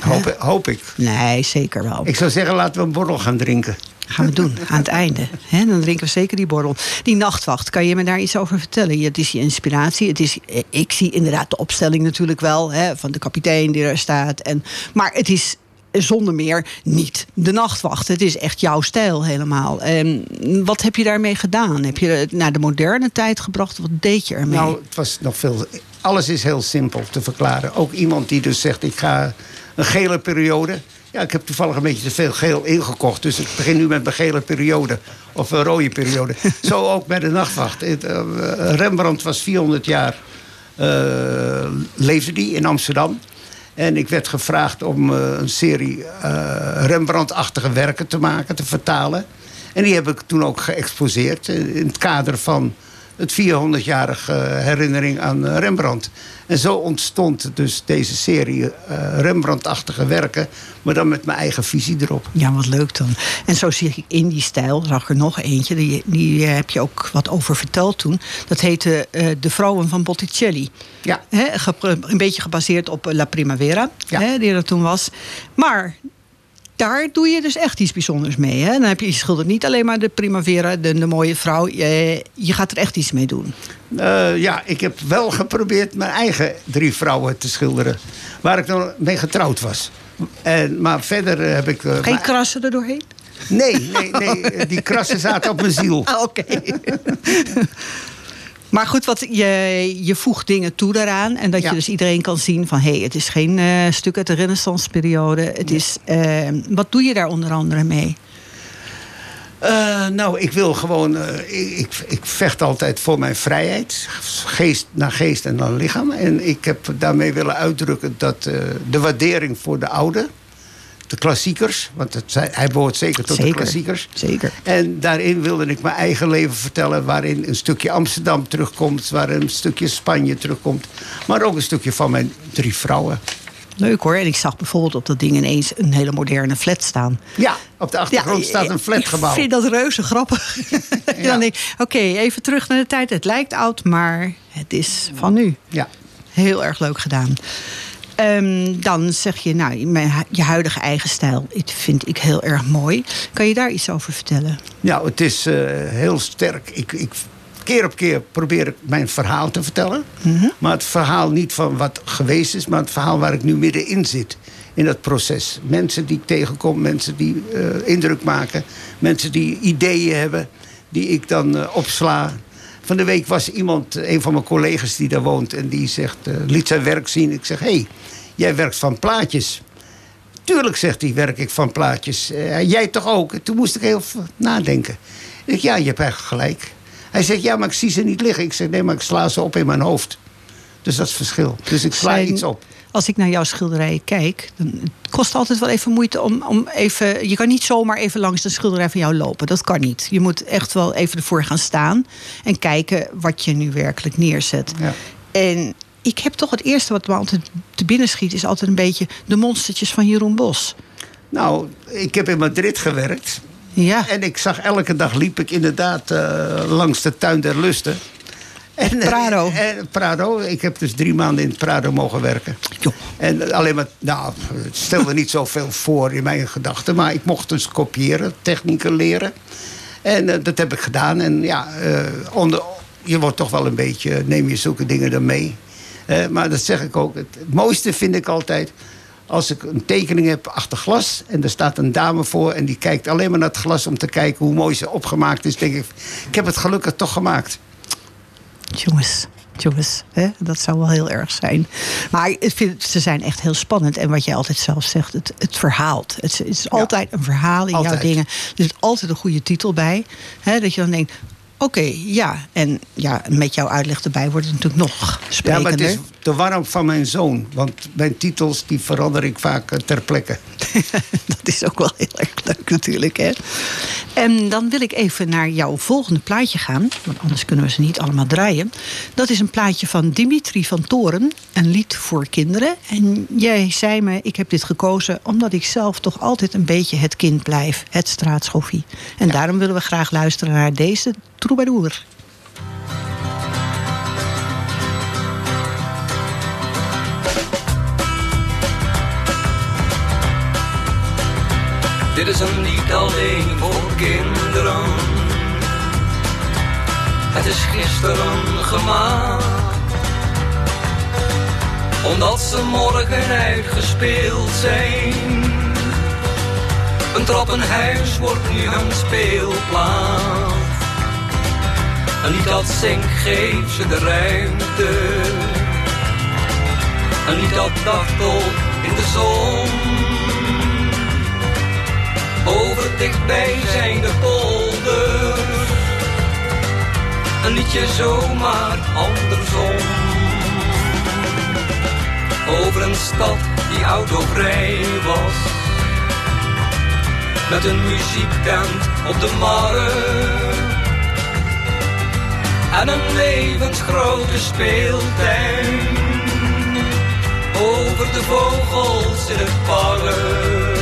S4: Hoop, hoop ik.
S3: Nee, zeker wel.
S4: Ik zou zeggen, laten we een borrel gaan drinken.
S3: Gaan we doen, aan het einde. Dan drinken we zeker die borrel. Die nachtwacht, kan je me daar iets over vertellen? Het is je inspiratie. Het is, eh, ik zie inderdaad de opstelling natuurlijk wel... Van de kapitein die er staat. En, maar het is zonder meer niet de nachtwacht. Het is echt jouw stijl helemaal. En wat heb je daarmee gedaan? Heb je het naar de moderne tijd gebracht? Wat deed je ermee?
S4: Nou, het was nog veel. Alles is heel simpel te verklaren. Ook iemand die dus zegt: ik ga een gele periode. Ja, ik heb toevallig een beetje te veel geel ingekocht. Dus ik begin nu met mijn gele periode. Of een rode periode. Zo ook bij de nachtwacht. Eh, Rembrandt was 400 jaar. Uh, leefde die in Amsterdam. En ik werd gevraagd om uh, een serie uh, Rembrandt-achtige werken te maken, te vertalen. En die heb ik toen ook geëxposeerd in het kader van het 400-jarige herinnering aan Rembrandt. En zo ontstond dus deze serie uh, Rembrandt-achtige werken, maar dan met mijn eigen visie erop.
S3: Ja, wat leuk dan. En zo zie ik in die stijl, zag er nog eentje, die, die heb je ook wat over verteld toen. Dat heette uh, De Vrouwen van Botticelli.
S4: Ja.
S3: He, een beetje gebaseerd op La Primavera, ja. he, die er toen was. Maar daar doe je dus echt iets bijzonders mee. Hè? Dan heb je, je schildert niet alleen maar de primavera, de, de mooie vrouw. Je, je, gaat er echt iets mee doen.
S4: Uh, ja, ik heb wel geprobeerd mijn eigen drie vrouwen te schilderen. Waar ik dan mee getrouwd was. En, maar verder heb ik... Uh,
S3: Geen krassen er doorheen?
S4: Nee, nee, nee. Die krassen zaten op mijn ziel.
S3: Ah, Oké. Maar goed, wat, je, je voegt dingen toe daaraan. En dat
S4: Ja.
S3: je dus iedereen kan zien van... hé, hey, het is geen eh, stuk uit de renaissanceperiode. Het is, eh, wat doe je daar onder andere mee?
S4: Uh, nou, ik wil gewoon. Uh, ik, ik, vecht altijd voor mijn vrijheid. Geest naar geest en dan lichaam. En ik heb daarmee willen uitdrukken dat uh, de waardering voor de oude. De klassiekers, want het, hij behoort zeker tot
S3: Zeker,
S4: de klassiekers.
S3: Zeker.
S4: En daarin wilde ik mijn eigen leven vertellen, waarin een stukje Amsterdam terugkomt, waarin een stukje Spanje terugkomt, maar ook een stukje van mijn drie vrouwen.
S3: Leuk hoor. En ik zag bijvoorbeeld op dat ding ineens een hele moderne flat staan.
S4: Ja, op de achtergrond staat een flatgebouw.
S3: Ik vind dat reuze grappig. ja. Dan denk ik, oké, even terug naar de tijd. Het lijkt oud, maar het is van nu.
S4: Ja.
S3: Heel erg leuk gedaan. Um, dan zeg je, nou, mijn, je huidige eigen stijl vind ik heel erg mooi. Kan je daar iets over vertellen?
S4: Nou, het is uh, heel sterk. Ik, ik, keer op keer probeer ik mijn verhaal te vertellen.
S3: Mhm.
S4: Mm -hmm. Maar het verhaal niet van wat geweest is, maar het verhaal waar ik nu middenin zit. In dat proces. Mensen die ik tegenkom, mensen die uh, indruk maken, mensen die ideeën hebben, die ik dan uh, opsla. Van de week was iemand, een van mijn collega's die daar woont, en die zegt, uh, liet zijn werk zien. Ik zeg, hé, hey, jij werkt van plaatjes. Tuurlijk, zegt hij, werk ik van plaatjes. Uh, jij toch ook? En toen moest ik heel nadenken. Ik ja, je hebt eigenlijk gelijk. Hij zegt, ja, maar ik zie ze niet liggen. Ik zeg, nee, maar ik sla ze op in mijn hoofd. Dus dat is het verschil. Dus ik sla
S3: Zijn,
S4: iets op.
S3: Als ik naar jouw schilderijen kijk, dan het kost altijd wel even moeite om, om even. Je kan niet zomaar even langs de schilderij van jou lopen. Dat kan niet. Je moet echt wel even ervoor gaan staan en kijken wat je nu werkelijk neerzet.
S4: Ja.
S3: En ik heb toch het eerste wat me altijd te binnen schiet, is altijd een beetje de monstertjes van Jeroen Bos.
S4: Nou, ik heb in Madrid gewerkt.
S3: Ja.
S4: En ik zag elke dag liep ik inderdaad uh, langs de tuin der lusten.
S3: En, Prado.
S4: En, en, Prado. Ik heb dus drie maanden in het Prado mogen werken.
S3: Jo.
S4: En alleen maar, nou, het stelde niet zoveel voor in mijn gedachten. Maar ik mocht dus kopiëren, technieken leren. En uh, dat heb ik gedaan. En ja, uh, onder, je wordt toch wel een beetje, neem je zulke dingen dan mee. Uh, maar dat zeg ik ook. Het mooiste vind ik altijd als ik een tekening heb achter glas en er staat een dame voor en die kijkt alleen maar naar het glas om te kijken hoe mooi ze opgemaakt is, denk ik, ik heb het gelukkig toch gemaakt.
S3: Jongens, jongens, hè? dat zou wel heel erg zijn. Maar ik vind, ze zijn echt heel spannend. En wat jij altijd zelf zegt, het, het verhaalt. Het, het is altijd ja, een verhaal in
S4: altijd.
S3: jouw dingen. Er zit altijd een goede titel bij. Hè? Dat je dan denkt, Oké, okay, ja. En ja, met jouw uitleg erbij wordt het natuurlijk nog sprekender.
S4: Ja, maar het is de warm van mijn zoon. Want mijn titels die verander ik vaak ter plekke.
S3: dat is ook wel heel erg leuk natuurlijk. Hè? En dan wil ik even naar jouw volgende plaatje gaan. Want anders kunnen we ze niet allemaal draaien. Dat is een plaatje van Dimitri van Toren. Een lied voor kinderen. En jij zei me, ik heb dit gekozen omdat ik zelf toch altijd een beetje het kind blijf. Het straatschoffie. En ja. daarom willen we graag luisteren naar deze troubadour.
S6: Dit is een lied alleen voor kinderen. Het is gisteren gemaakt. Omdat ze morgen uitgespeeld zijn. Een trappenhuis wordt nu een speelplaats. Een lied dat zingt geeft ze de ruimte. Een lied dat dartelt in de zon. Over dichtbij zijn de polders. Een liedje zomaar andersom. Over een stad die autovrij was. Met een muziektent op de markt. En een levensgrote speeltuin. Over de vogels in het park.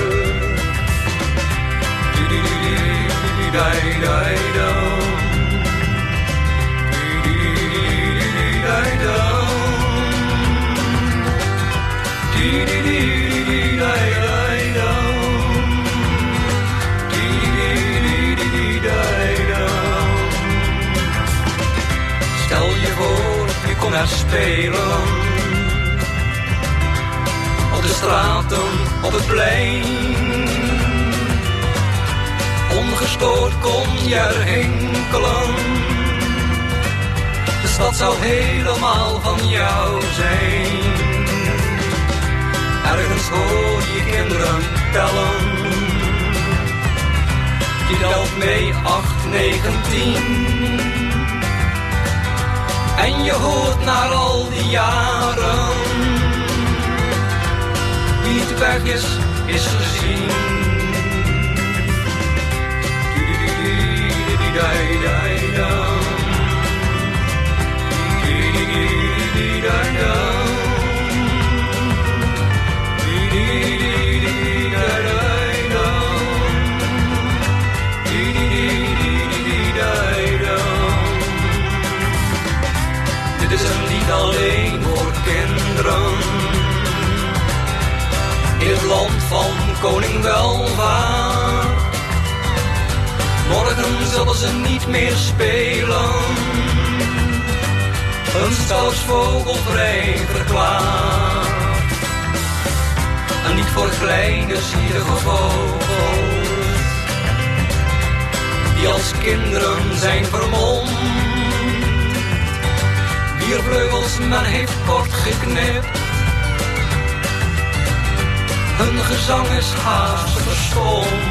S6: Spelen. Op de straten, op het plein ongestoord kon je er hinkelen. De stad zou helemaal van jou zijn. Ergens hoor je kinderen tellen. Je telt mee 8, 9, 10. En je hoort naar al die jaren. Wie niet weg is, is gezien. Dit alleen voor kinderen. In het land van koning welvaart. Morgen zullen ze niet meer spelen. Een stadsvogel vrij verklaard. En niet voor kleine zielige vogels. Die als kinderen zijn vermomd. Wier vleugels men heeft kort geknipt. Hun gezang is haast verstomd.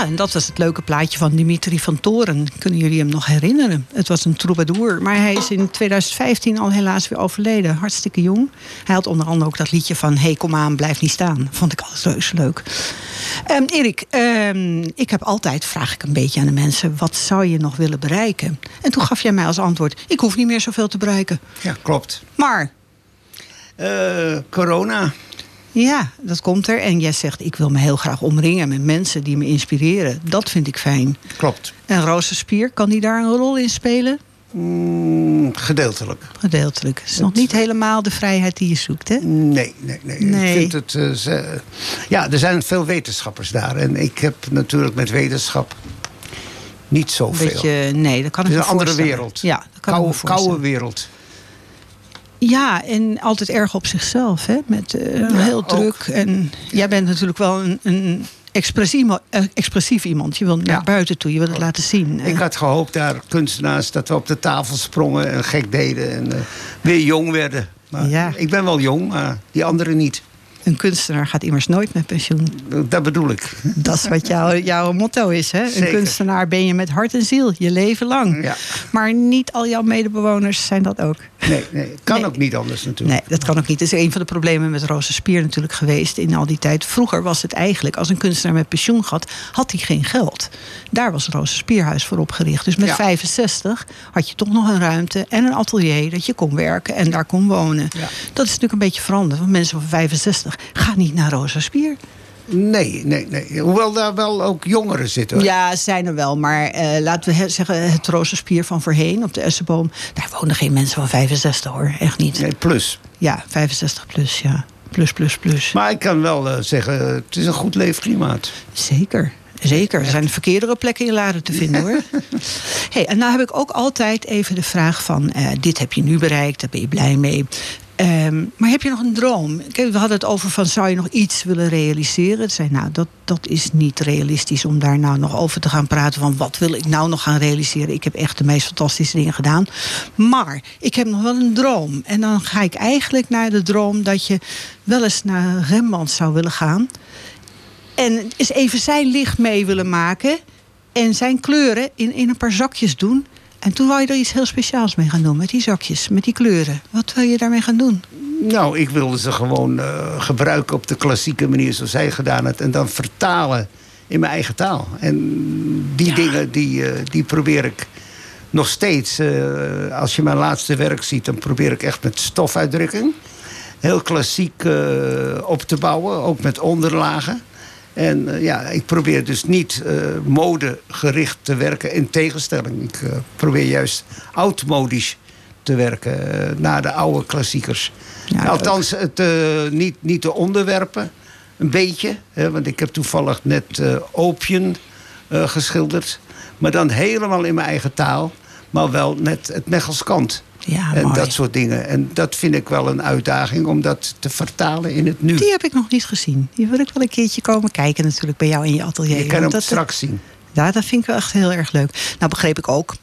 S3: Ja, en dat was het leuke plaatje van Dimitri van Toren. Kunnen jullie hem nog herinneren? Het was een troubadour, maar hij is in 2015 al helaas weer overleden. Hartstikke jong. Hij had onder andere ook dat liedje van Hey, kom aan, blijf niet staan. Vond ik altijd reuze leuk. Um, Erik, um, ik heb altijd, vraag ik een beetje aan de mensen... wat zou je nog willen bereiken? En toen gaf jij mij als antwoord... ik hoef niet meer zoveel te bereiken.
S4: Ja, klopt.
S3: Maar?
S4: Uh, corona.
S3: Ja, dat komt er. En jij zegt, ik wil me heel graag omringen met mensen die me inspireren. Dat vind ik fijn.
S4: Klopt.
S3: En Rozenspier, kan die daar een rol in spelen?
S4: Mm, gedeeltelijk.
S3: Gedeeltelijk. Het is nog niet helemaal de vrijheid die je zoekt, hè?
S4: Nee, nee, nee. nee. Ik vind het, uh, ze, ja, er zijn veel wetenschappers daar. En ik heb natuurlijk met wetenschap niet zoveel.
S3: Beetje, nee, dat kan ik
S4: Het is een andere wereld.
S3: Ja, dat kan
S4: koude, koude wereld.
S3: Ja, en altijd erg op zichzelf, hè? Met uh, ja, heel druk. En jij bent natuurlijk wel een, een expressief, uh, expressief, iemand. Je wil naar ja. buiten toe, je wil het laten zien.
S4: Ik had gehoopt daar kunstenaars dat we op de tafel sprongen en gek deden en uh, weer jong werden. Maar
S3: ja.
S4: Ik ben wel jong, maar die anderen niet.
S3: Een kunstenaar gaat immers nooit met pensioen.
S4: Dat bedoel ik.
S3: Dat is wat jouw, jouw motto is. Hè? Een kunstenaar ben je met hart en ziel, je leven lang.
S4: Ja.
S3: Maar niet al jouw medebewoners zijn dat ook.
S4: Nee, nee kan
S3: Nee.
S4: ook niet anders natuurlijk.
S3: Nee, dat kan ook niet. Dat is een van de problemen met Roze Spier natuurlijk geweest in al die tijd. Vroeger was het eigenlijk, als een kunstenaar met pensioen had, had hij geen geld. Daar was Roze Spierhuis voor opgericht. Dus met
S4: Ja.
S3: 65 had je toch nog een ruimte en een atelier dat je kon werken en daar kon wonen.
S4: Ja.
S3: Dat is natuurlijk een beetje veranderd. Want mensen van 65 gaan niet naar Roze Spier.
S4: Nee, nee, nee. Hoewel daar wel ook jongeren zitten. hoor.
S3: Ja, zijn er wel. Maar eh, laten we zeggen, het Rozenspier van voorheen op de Essenboom. Daar wonen geen mensen van 65 hoor. Echt niet.
S4: Nee, plus.
S3: Ja, 65 plus, ja. Plus, plus, plus.
S4: Maar ik kan wel eh, zeggen, het is een goed leefklimaat.
S3: Zeker. Zeker. Er zijn verkeerdere plekken in Laren te vinden hoor. hey, en nou heb ik ook altijd even de vraag van... eh, dit heb je nu bereikt, daar ben je blij mee. Ehm, maar heb je nog een droom? We hadden het over van zou je nog iets willen realiseren? Zei, nou, dat, dat is niet realistisch om daar nou nog over te gaan praten. Van wat wil ik nou nog gaan realiseren? Ik heb echt de meest fantastische dingen gedaan. Maar ik heb nog wel een droom. En dan ga ik eigenlijk naar de droom dat je wel eens naar Rembrandt zou willen gaan. En eens even zijn licht mee willen maken. En zijn kleuren in, in een paar zakjes doen. En toen wou je er iets heel speciaals mee gaan doen. Met die zakjes, met die kleuren. Wat wil je daarmee gaan doen?
S4: Nou, ik wilde ze gewoon eh, gebruiken op de klassieke manier zoals zij gedaan het. En dan vertalen in mijn eigen taal. En die dingen, die, eh, die probeer ik nog steeds. eh, als je mijn laatste werk ziet, dan probeer ik echt met stofuitdrukking. Heel klassiek op te bouwen, ook met onderlagen. En eh, ja, ik probeer dus niet eh, modegericht te werken in tegenstelling. Ik eh, probeer juist oudmodisch te werken, naar de oude klassiekers.
S3: Ja,
S4: Althans, het, niet, niet de onderwerpen, een beetje. Hè, want ik heb toevallig net opium geschilderd. Maar dan helemaal in mijn eigen taal. Maar wel net het Mechels kant.
S3: Ja,
S4: en
S3: mooi.
S4: dat soort dingen. En dat vind ik wel een uitdaging om dat te vertalen in het nu.
S3: Die heb ik nog niet gezien. Die wil ik wel een keertje komen kijken natuurlijk bij jou in je atelier.
S4: Je kan hem straks zien.
S3: Ja, dat vind ik wel echt heel erg leuk. Nou begreep ik ook,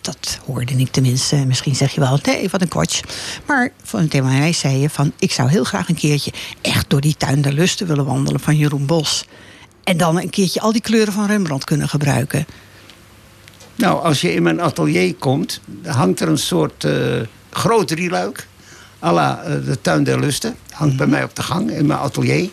S3: dat hoorde ik tenminste. Misschien zeg je wel, nee, wat een kwatsch. Maar van tegen mij zei je van... ik zou heel graag een keertje echt door die tuin der lusten willen wandelen van Jeroen Bos. En dan een keertje al die kleuren van Rembrandt kunnen gebruiken.
S4: Nou, als je in mijn atelier komt, hangt er een soort eh, groot drieluik. à la eh, de tuin der lusten. Hangt bij mij op de gang in mijn atelier.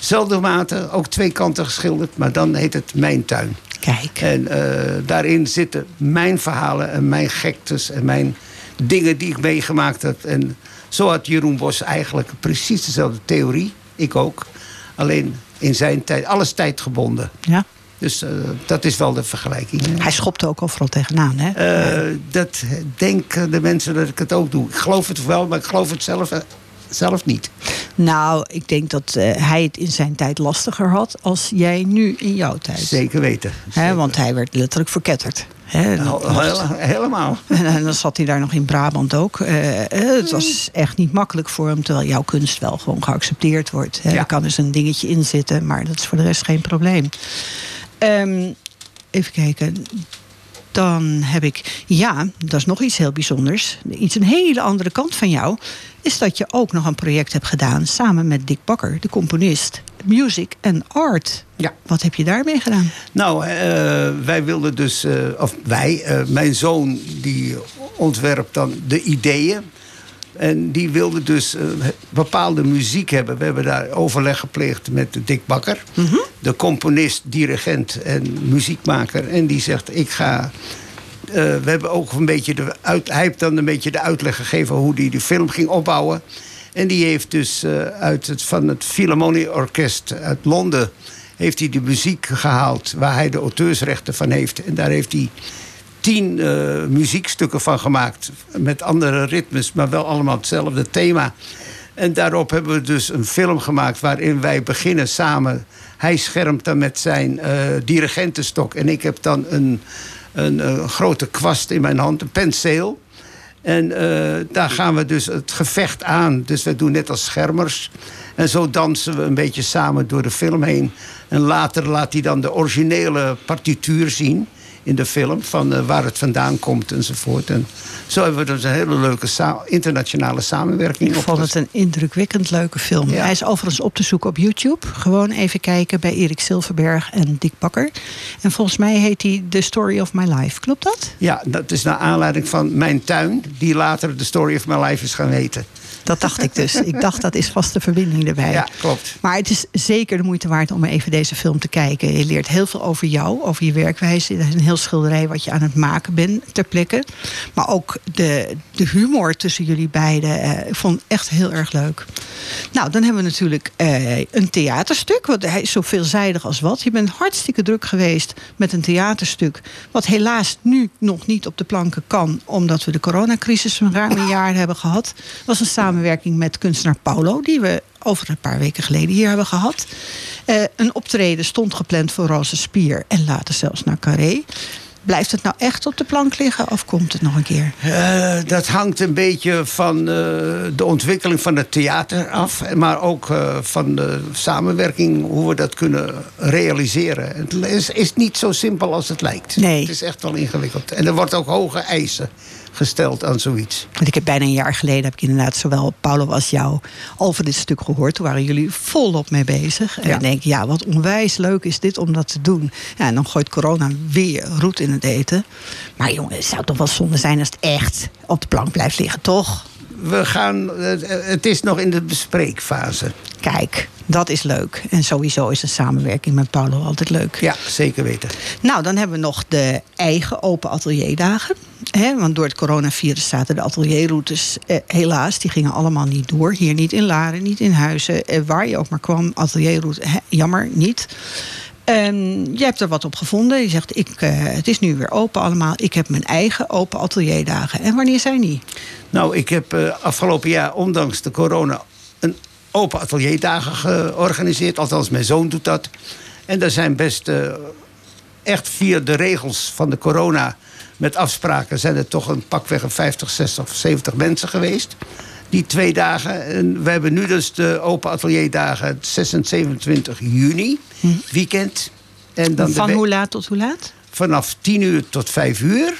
S4: Zelfde mate, ook twee kanten geschilderd, maar dan heet het mijn tuin.
S3: Kijk,
S4: En eh, daarin zitten mijn verhalen en mijn gektes en mijn dingen die ik meegemaakt heb. En zo had Jeroen Bos eigenlijk precies dezelfde theorie. Ik ook. Alleen in zijn tijd, alles tijdgebonden.
S3: ja.
S4: Dus eh, dat is wel de vergelijking.
S3: Hij schopte ook overal tegenaan, hè?
S4: Eh, dat denken de mensen dat ik het ook doe. Ik geloof het wel, maar ik geloof het zelf, eh, zelf niet.
S3: Nou, ik denk dat hij het in zijn tijd lastiger had... als jij nu in jouw tijd.
S4: Zeker weten.
S3: Hè,
S4: Zeker.
S3: want hij werd letterlijk verketterd.
S4: Nou, helemaal.
S3: En, dan zat hij daar nog in Brabant ook. Het was echt niet makkelijk voor hem, terwijl jouw kunst wel gewoon geaccepteerd wordt.
S4: Ja.
S3: Er kan dus een dingetje in zitten, maar dat is voor de rest geen probleem. Ehm, even kijken. Dan heb ik, ja, dat is nog iets heel bijzonders. Iets een hele andere kant van jou. Is dat je ook nog een project hebt gedaan samen met Dick Bakker, de componist. Music and Art.
S4: Ja.
S3: Wat heb je daarmee gedaan?
S4: Nou, eh, wij wilden dus, eh, of wij, eh, mijn zoon die ontwerpt dan de ideeën. En die wilde dus eh, bepaalde muziek hebben. We hebben daar overleg gepleegd met Dick Bakker. De componist, dirigent en muziekmaker. En die zegt, ik ga... eh, we hebben ook een beetje de uit, hij heeft dan een beetje de uitleg gegeven hoe hij de film ging opbouwen. En die heeft dus eh, uit het, van het Philharmonie Orkest uit Londen heeft hij de muziek gehaald waar hij de auteursrechten van heeft. En daar heeft hij tien eh, muziekstukken van gemaakt. Met andere ritmes, maar wel allemaal hetzelfde thema. En daarop hebben we dus een film gemaakt waarin wij beginnen samen. Hij schermt dan met zijn eh, dirigentenstok. En ik heb dan een, een, eh, grote kwast in mijn hand, een penseel. En daar gaan we dus het gevecht aan. Dus we doen net als schermers. En zo dansen we een beetje samen door de film heen. En later laat hij dan de originele partituur zien. In de film. Van eh, waar het vandaan komt enzovoort. En zo hebben we dus een hele leuke sa- internationale samenwerking.
S3: Ik vond het een indrukwekkend leuke film.
S4: Ja.
S3: Hij is overigens op te zoeken op YouTube. Gewoon even kijken bij Erik Silverberg en Dick Bakker. En volgens mij heet hij The Story of My Life. Klopt dat?
S4: Ja, dat is naar aanleiding van mijn tuin. Die later The Story of My Life is gaan heten.
S3: Dat dacht ik dus. Ik dacht dat is vast de verbinding erbij.
S4: Ja, klopt.
S3: Maar het is zeker de moeite waard om even deze film te kijken. Je leert heel veel over jou, over je werkwijze. Het is een heel schilderij wat je aan het maken bent ter plekke. Maar ook de, de humor tussen jullie beiden. eh, ik vond echt heel erg leuk. Nou, dan hebben we natuurlijk eh, een theaterstuk. Want hij is zo veelzijdig als wat. Je bent hartstikke druk geweest met een theaterstuk. Wat helaas nu nog niet op de planken kan. Omdat we de coronacrisis een ruim een jaar hebben gehad. Was een samenwerking met kunstenaar Paulo. Die we over een paar weken geleden hier hebben gehad. Eh, een optreden stond gepland voor Roze Spier. En later zelfs naar Carré. Blijft het nou echt op de plank liggen? Of komt het nog een keer?
S4: Eh, dat hangt een beetje van eh, de ontwikkeling van het theater af. Maar ook van de samenwerking, hoe we dat kunnen realiseren. Het is, is niet zo simpel als het lijkt.
S3: Nee.
S4: Het is echt wel ingewikkeld. En er wordt ook hoge eisen gesteld aan zoiets.
S3: Want ik heb bijna een jaar geleden heb ik inderdaad zowel Paulo als jou over dit stuk gehoord. Toen waren jullie volop mee bezig. En
S4: Ja.
S3: ik denk, ja, wat onwijs leuk is dit om dat te doen. Ja, en dan gooit corona weer roet in het eten. Maar jongen, het zou toch wel zonde zijn als het echt op de plank blijft liggen, toch?
S4: We gaan, eh, het is nog in de bespreekfase.
S3: Kijk, dat is leuk. En sowieso is de samenwerking met Paulo altijd leuk.
S4: Ja, zeker weten.
S3: Nou, dan hebben we nog de eigen open atelierdagen. Hè, want door het coronavirus zaten de atelierroutes eh, helaas, die gingen allemaal niet door. Hier niet in Laren, niet in Huizen. Eh, waar je ook maar kwam, atelierroute, jammer, niet. En je hebt er wat op gevonden. Je zegt, ik, eh, het is nu weer open allemaal. Ik heb mijn eigen open atelierdagen. En wanneer zijn die?
S4: Nou, ik heb eh, afgelopen jaar, ondanks de corona, een open atelierdagen georganiseerd. Althans, mijn zoon doet dat. En daar zijn best eh, echt via de regels van de corona met afspraken zijn er toch een pakweg een 50, 60 of 70 mensen geweest. Die twee dagen. En we hebben nu dus de open atelierdagen 6 en 27 juni, weekend. En dan
S3: Van hoe laat tot hoe laat?
S4: vanaf 10 uur tot 5 uur.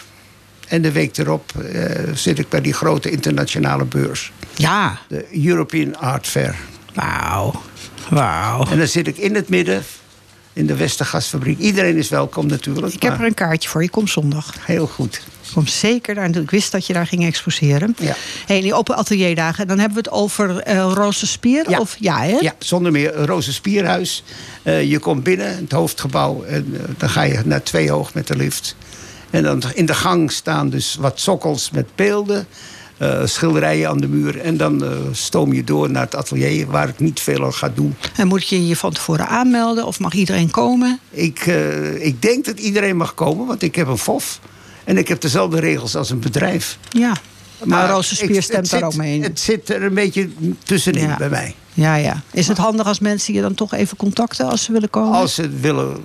S4: En de week erop eh, zit ik bij die grote internationale beurs.
S3: Ja,
S4: De European Art Fair.
S3: wauw. Wauw.
S4: En dan zit ik in het midden, in de Westergasfabriek. Iedereen is welkom natuurlijk.
S3: Ik heb er een kaartje voor. Je komt zondag.
S4: Heel goed.
S3: Kom zeker daar. Ik wist dat je daar ging exposeren.
S4: Ja.
S3: Hey, die open atelierdagen. Dan hebben we het over eh Roze Spier.
S4: Ja.
S3: Of, ja, hè?
S4: Ja, zonder meer Roze Spierhuis. Eh, je komt binnen, het hoofdgebouw. En eh, dan ga je naar twee hoog met de lift. En dan in de gang staan dus wat sokkels met beelden. schilderijen aan de muur. En dan stoom je door naar het atelier waar ik niet veel aan ga doen.
S3: En moet je je van tevoren aanmelden? Of mag iedereen komen?
S4: Ik, ik denk dat iedereen mag komen, want ik heb een FOF. En ik heb dezelfde regels als een bedrijf.
S3: Ja. Maar,
S4: het
S3: stemt daar ook mee in.
S4: Het zit er een beetje tussenin
S3: Ja.
S4: bij mij.
S3: Ja, ja. Is het handig als mensen je dan toch even contacten als ze willen komen?
S4: Als ze, het willen,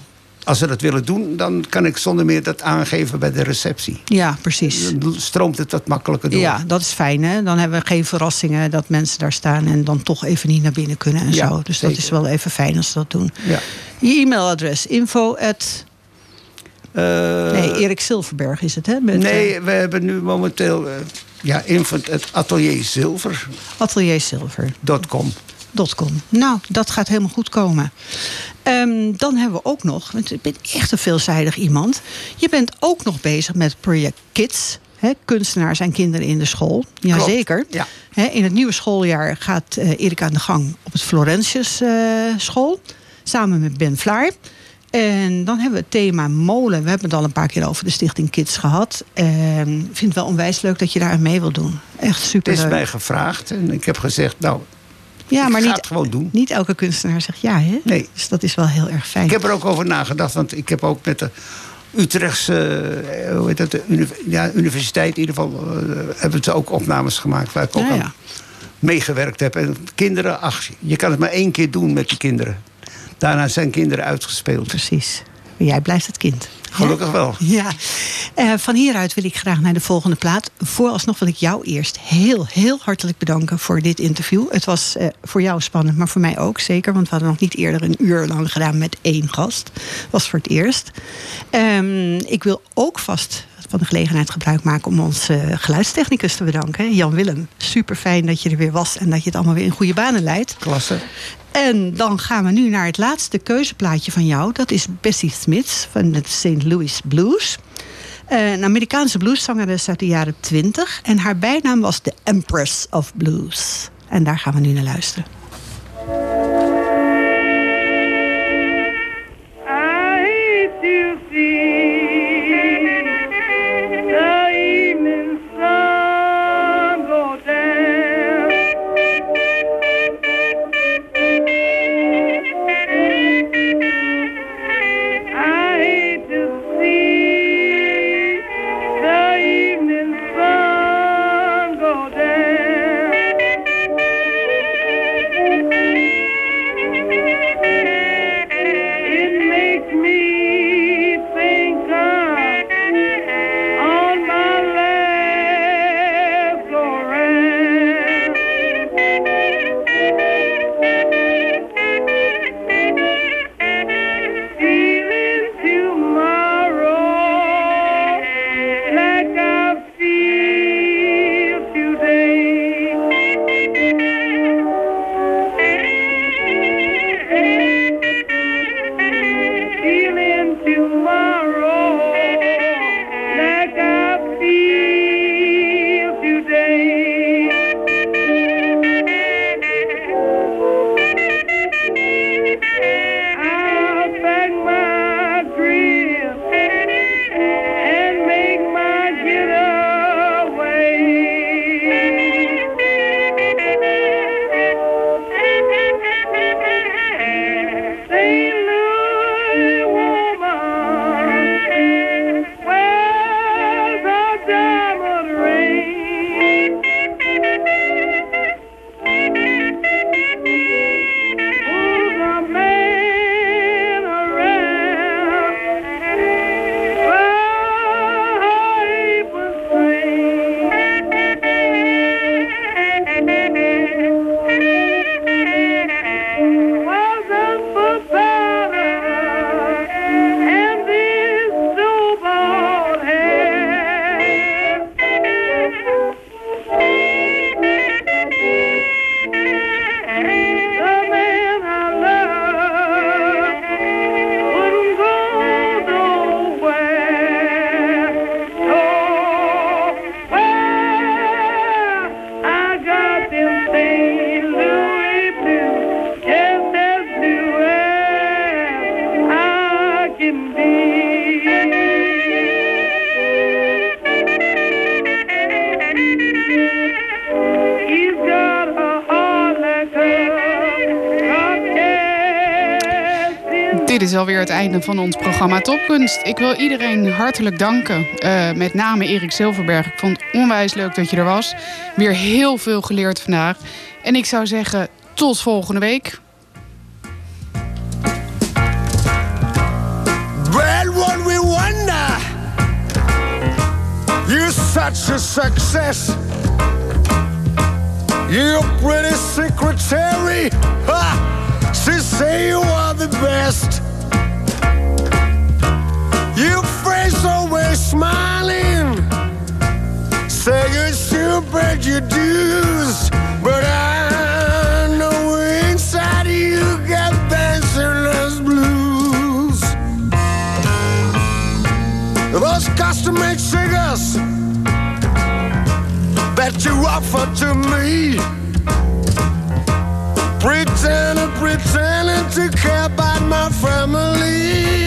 S4: als ze dat willen doen, dan kan ik zonder meer dat aangeven bij de receptie.
S3: Ja, precies.
S4: Dan stroomt het wat makkelijker door.
S3: Ja, dat is fijn. Hè? Dan hebben we geen verrassingen dat mensen daar staan en dan toch even niet naar binnen kunnen en
S4: Ja,
S3: zo. Dus dat is wel even fijn als ze dat doen.
S4: Ja.
S3: Je e-mailadres info at...
S4: Eh,
S3: Nee, Erik Silverberg is het, hè? Met,
S4: nee,
S3: eh,
S4: we hebben nu momenteel eh, ja, info- het atelierzilver.com.
S3: Atelier Silver. .com. Nou, dat gaat helemaal goed komen. Ehm, dan hebben we ook nog, want je bent echt een veelzijdig iemand. Je bent ook nog bezig met Project Kids. Hè, kunstenaars en kinderen in de school. Jazeker.
S4: Ja.
S3: In het nieuwe schooljaar gaat eh Erik aan de gang op het Florentius eh, school. Samen met Ben Vlaar. En dan hebben we het thema molen. We hebben het al een paar keer over de Stichting Kids gehad. En ik vind het wel onwijs leuk dat je daar aan mee wil doen. Echt
S4: Het
S3: super
S4: is mij gevraagd en ik heb gezegd, nou,
S3: ja,
S4: ik
S3: maar
S4: ga
S3: niet,
S4: het gewoon doen.
S3: niet elke kunstenaar zegt ja, hè?
S4: Nee.
S3: Dus dat is wel heel erg fijn.
S4: Ik heb er ook over nagedacht, want ik heb ook met de Utrechtse eh, hoe heet dat, de ja, universiteit in ieder geval eh, hebben ze ook opnames gemaakt waar ik ook
S3: Ja,
S4: aan
S3: ja.
S4: meegewerkt heb. En kinderen, ach, je kan het maar één keer doen met die kinderen. Daarna zijn kinderen uitgespeeld.
S3: Precies. Jij blijft het kind.
S4: Gelukkig wel.
S3: Ja, uh, van hieruit wil ik graag naar de volgende plaat. Vooralsnog wil ik jou eerst heel, heel hartelijk bedanken voor dit interview. Het was uh, voor jou spannend, maar voor mij ook zeker. Want we hadden nog niet eerder een uur lang gedaan met één gast. was voor het eerst. Um, ik wil ook vast van de gelegenheid gebruik maken om onze geluidstechnicus te bedanken. Jan Willem, super fijn dat je er weer was en dat je het allemaal weer in goede banen leidt.
S4: Klasse.
S3: En dan gaan we nu naar het laatste keuzeplaatje van jou. Dat is Bessie Smith van de St. Louis Blues. Eh, een Amerikaanse blueszangeres uit de jaren 20. En haar bijnaam was de Empress of Blues. En daar gaan we nu naar luisteren.
S7: Van ons programma Topkunst. Ik wil iedereen hartelijk danken. Uh, met name Erik Silverberg. Ik vond het onwijs leuk dat je er was. Weer heel veel geleerd vandaag. En ik zou zeggen, tot volgende week. Well, we wonder. Such a success. You're pretty secretary. She say you are the best. Face always smiling. Say you're your dues, but I know inside you got dancerless blues. Those custom-made cigars that you offer to me. Pretending, pretending to care about my family.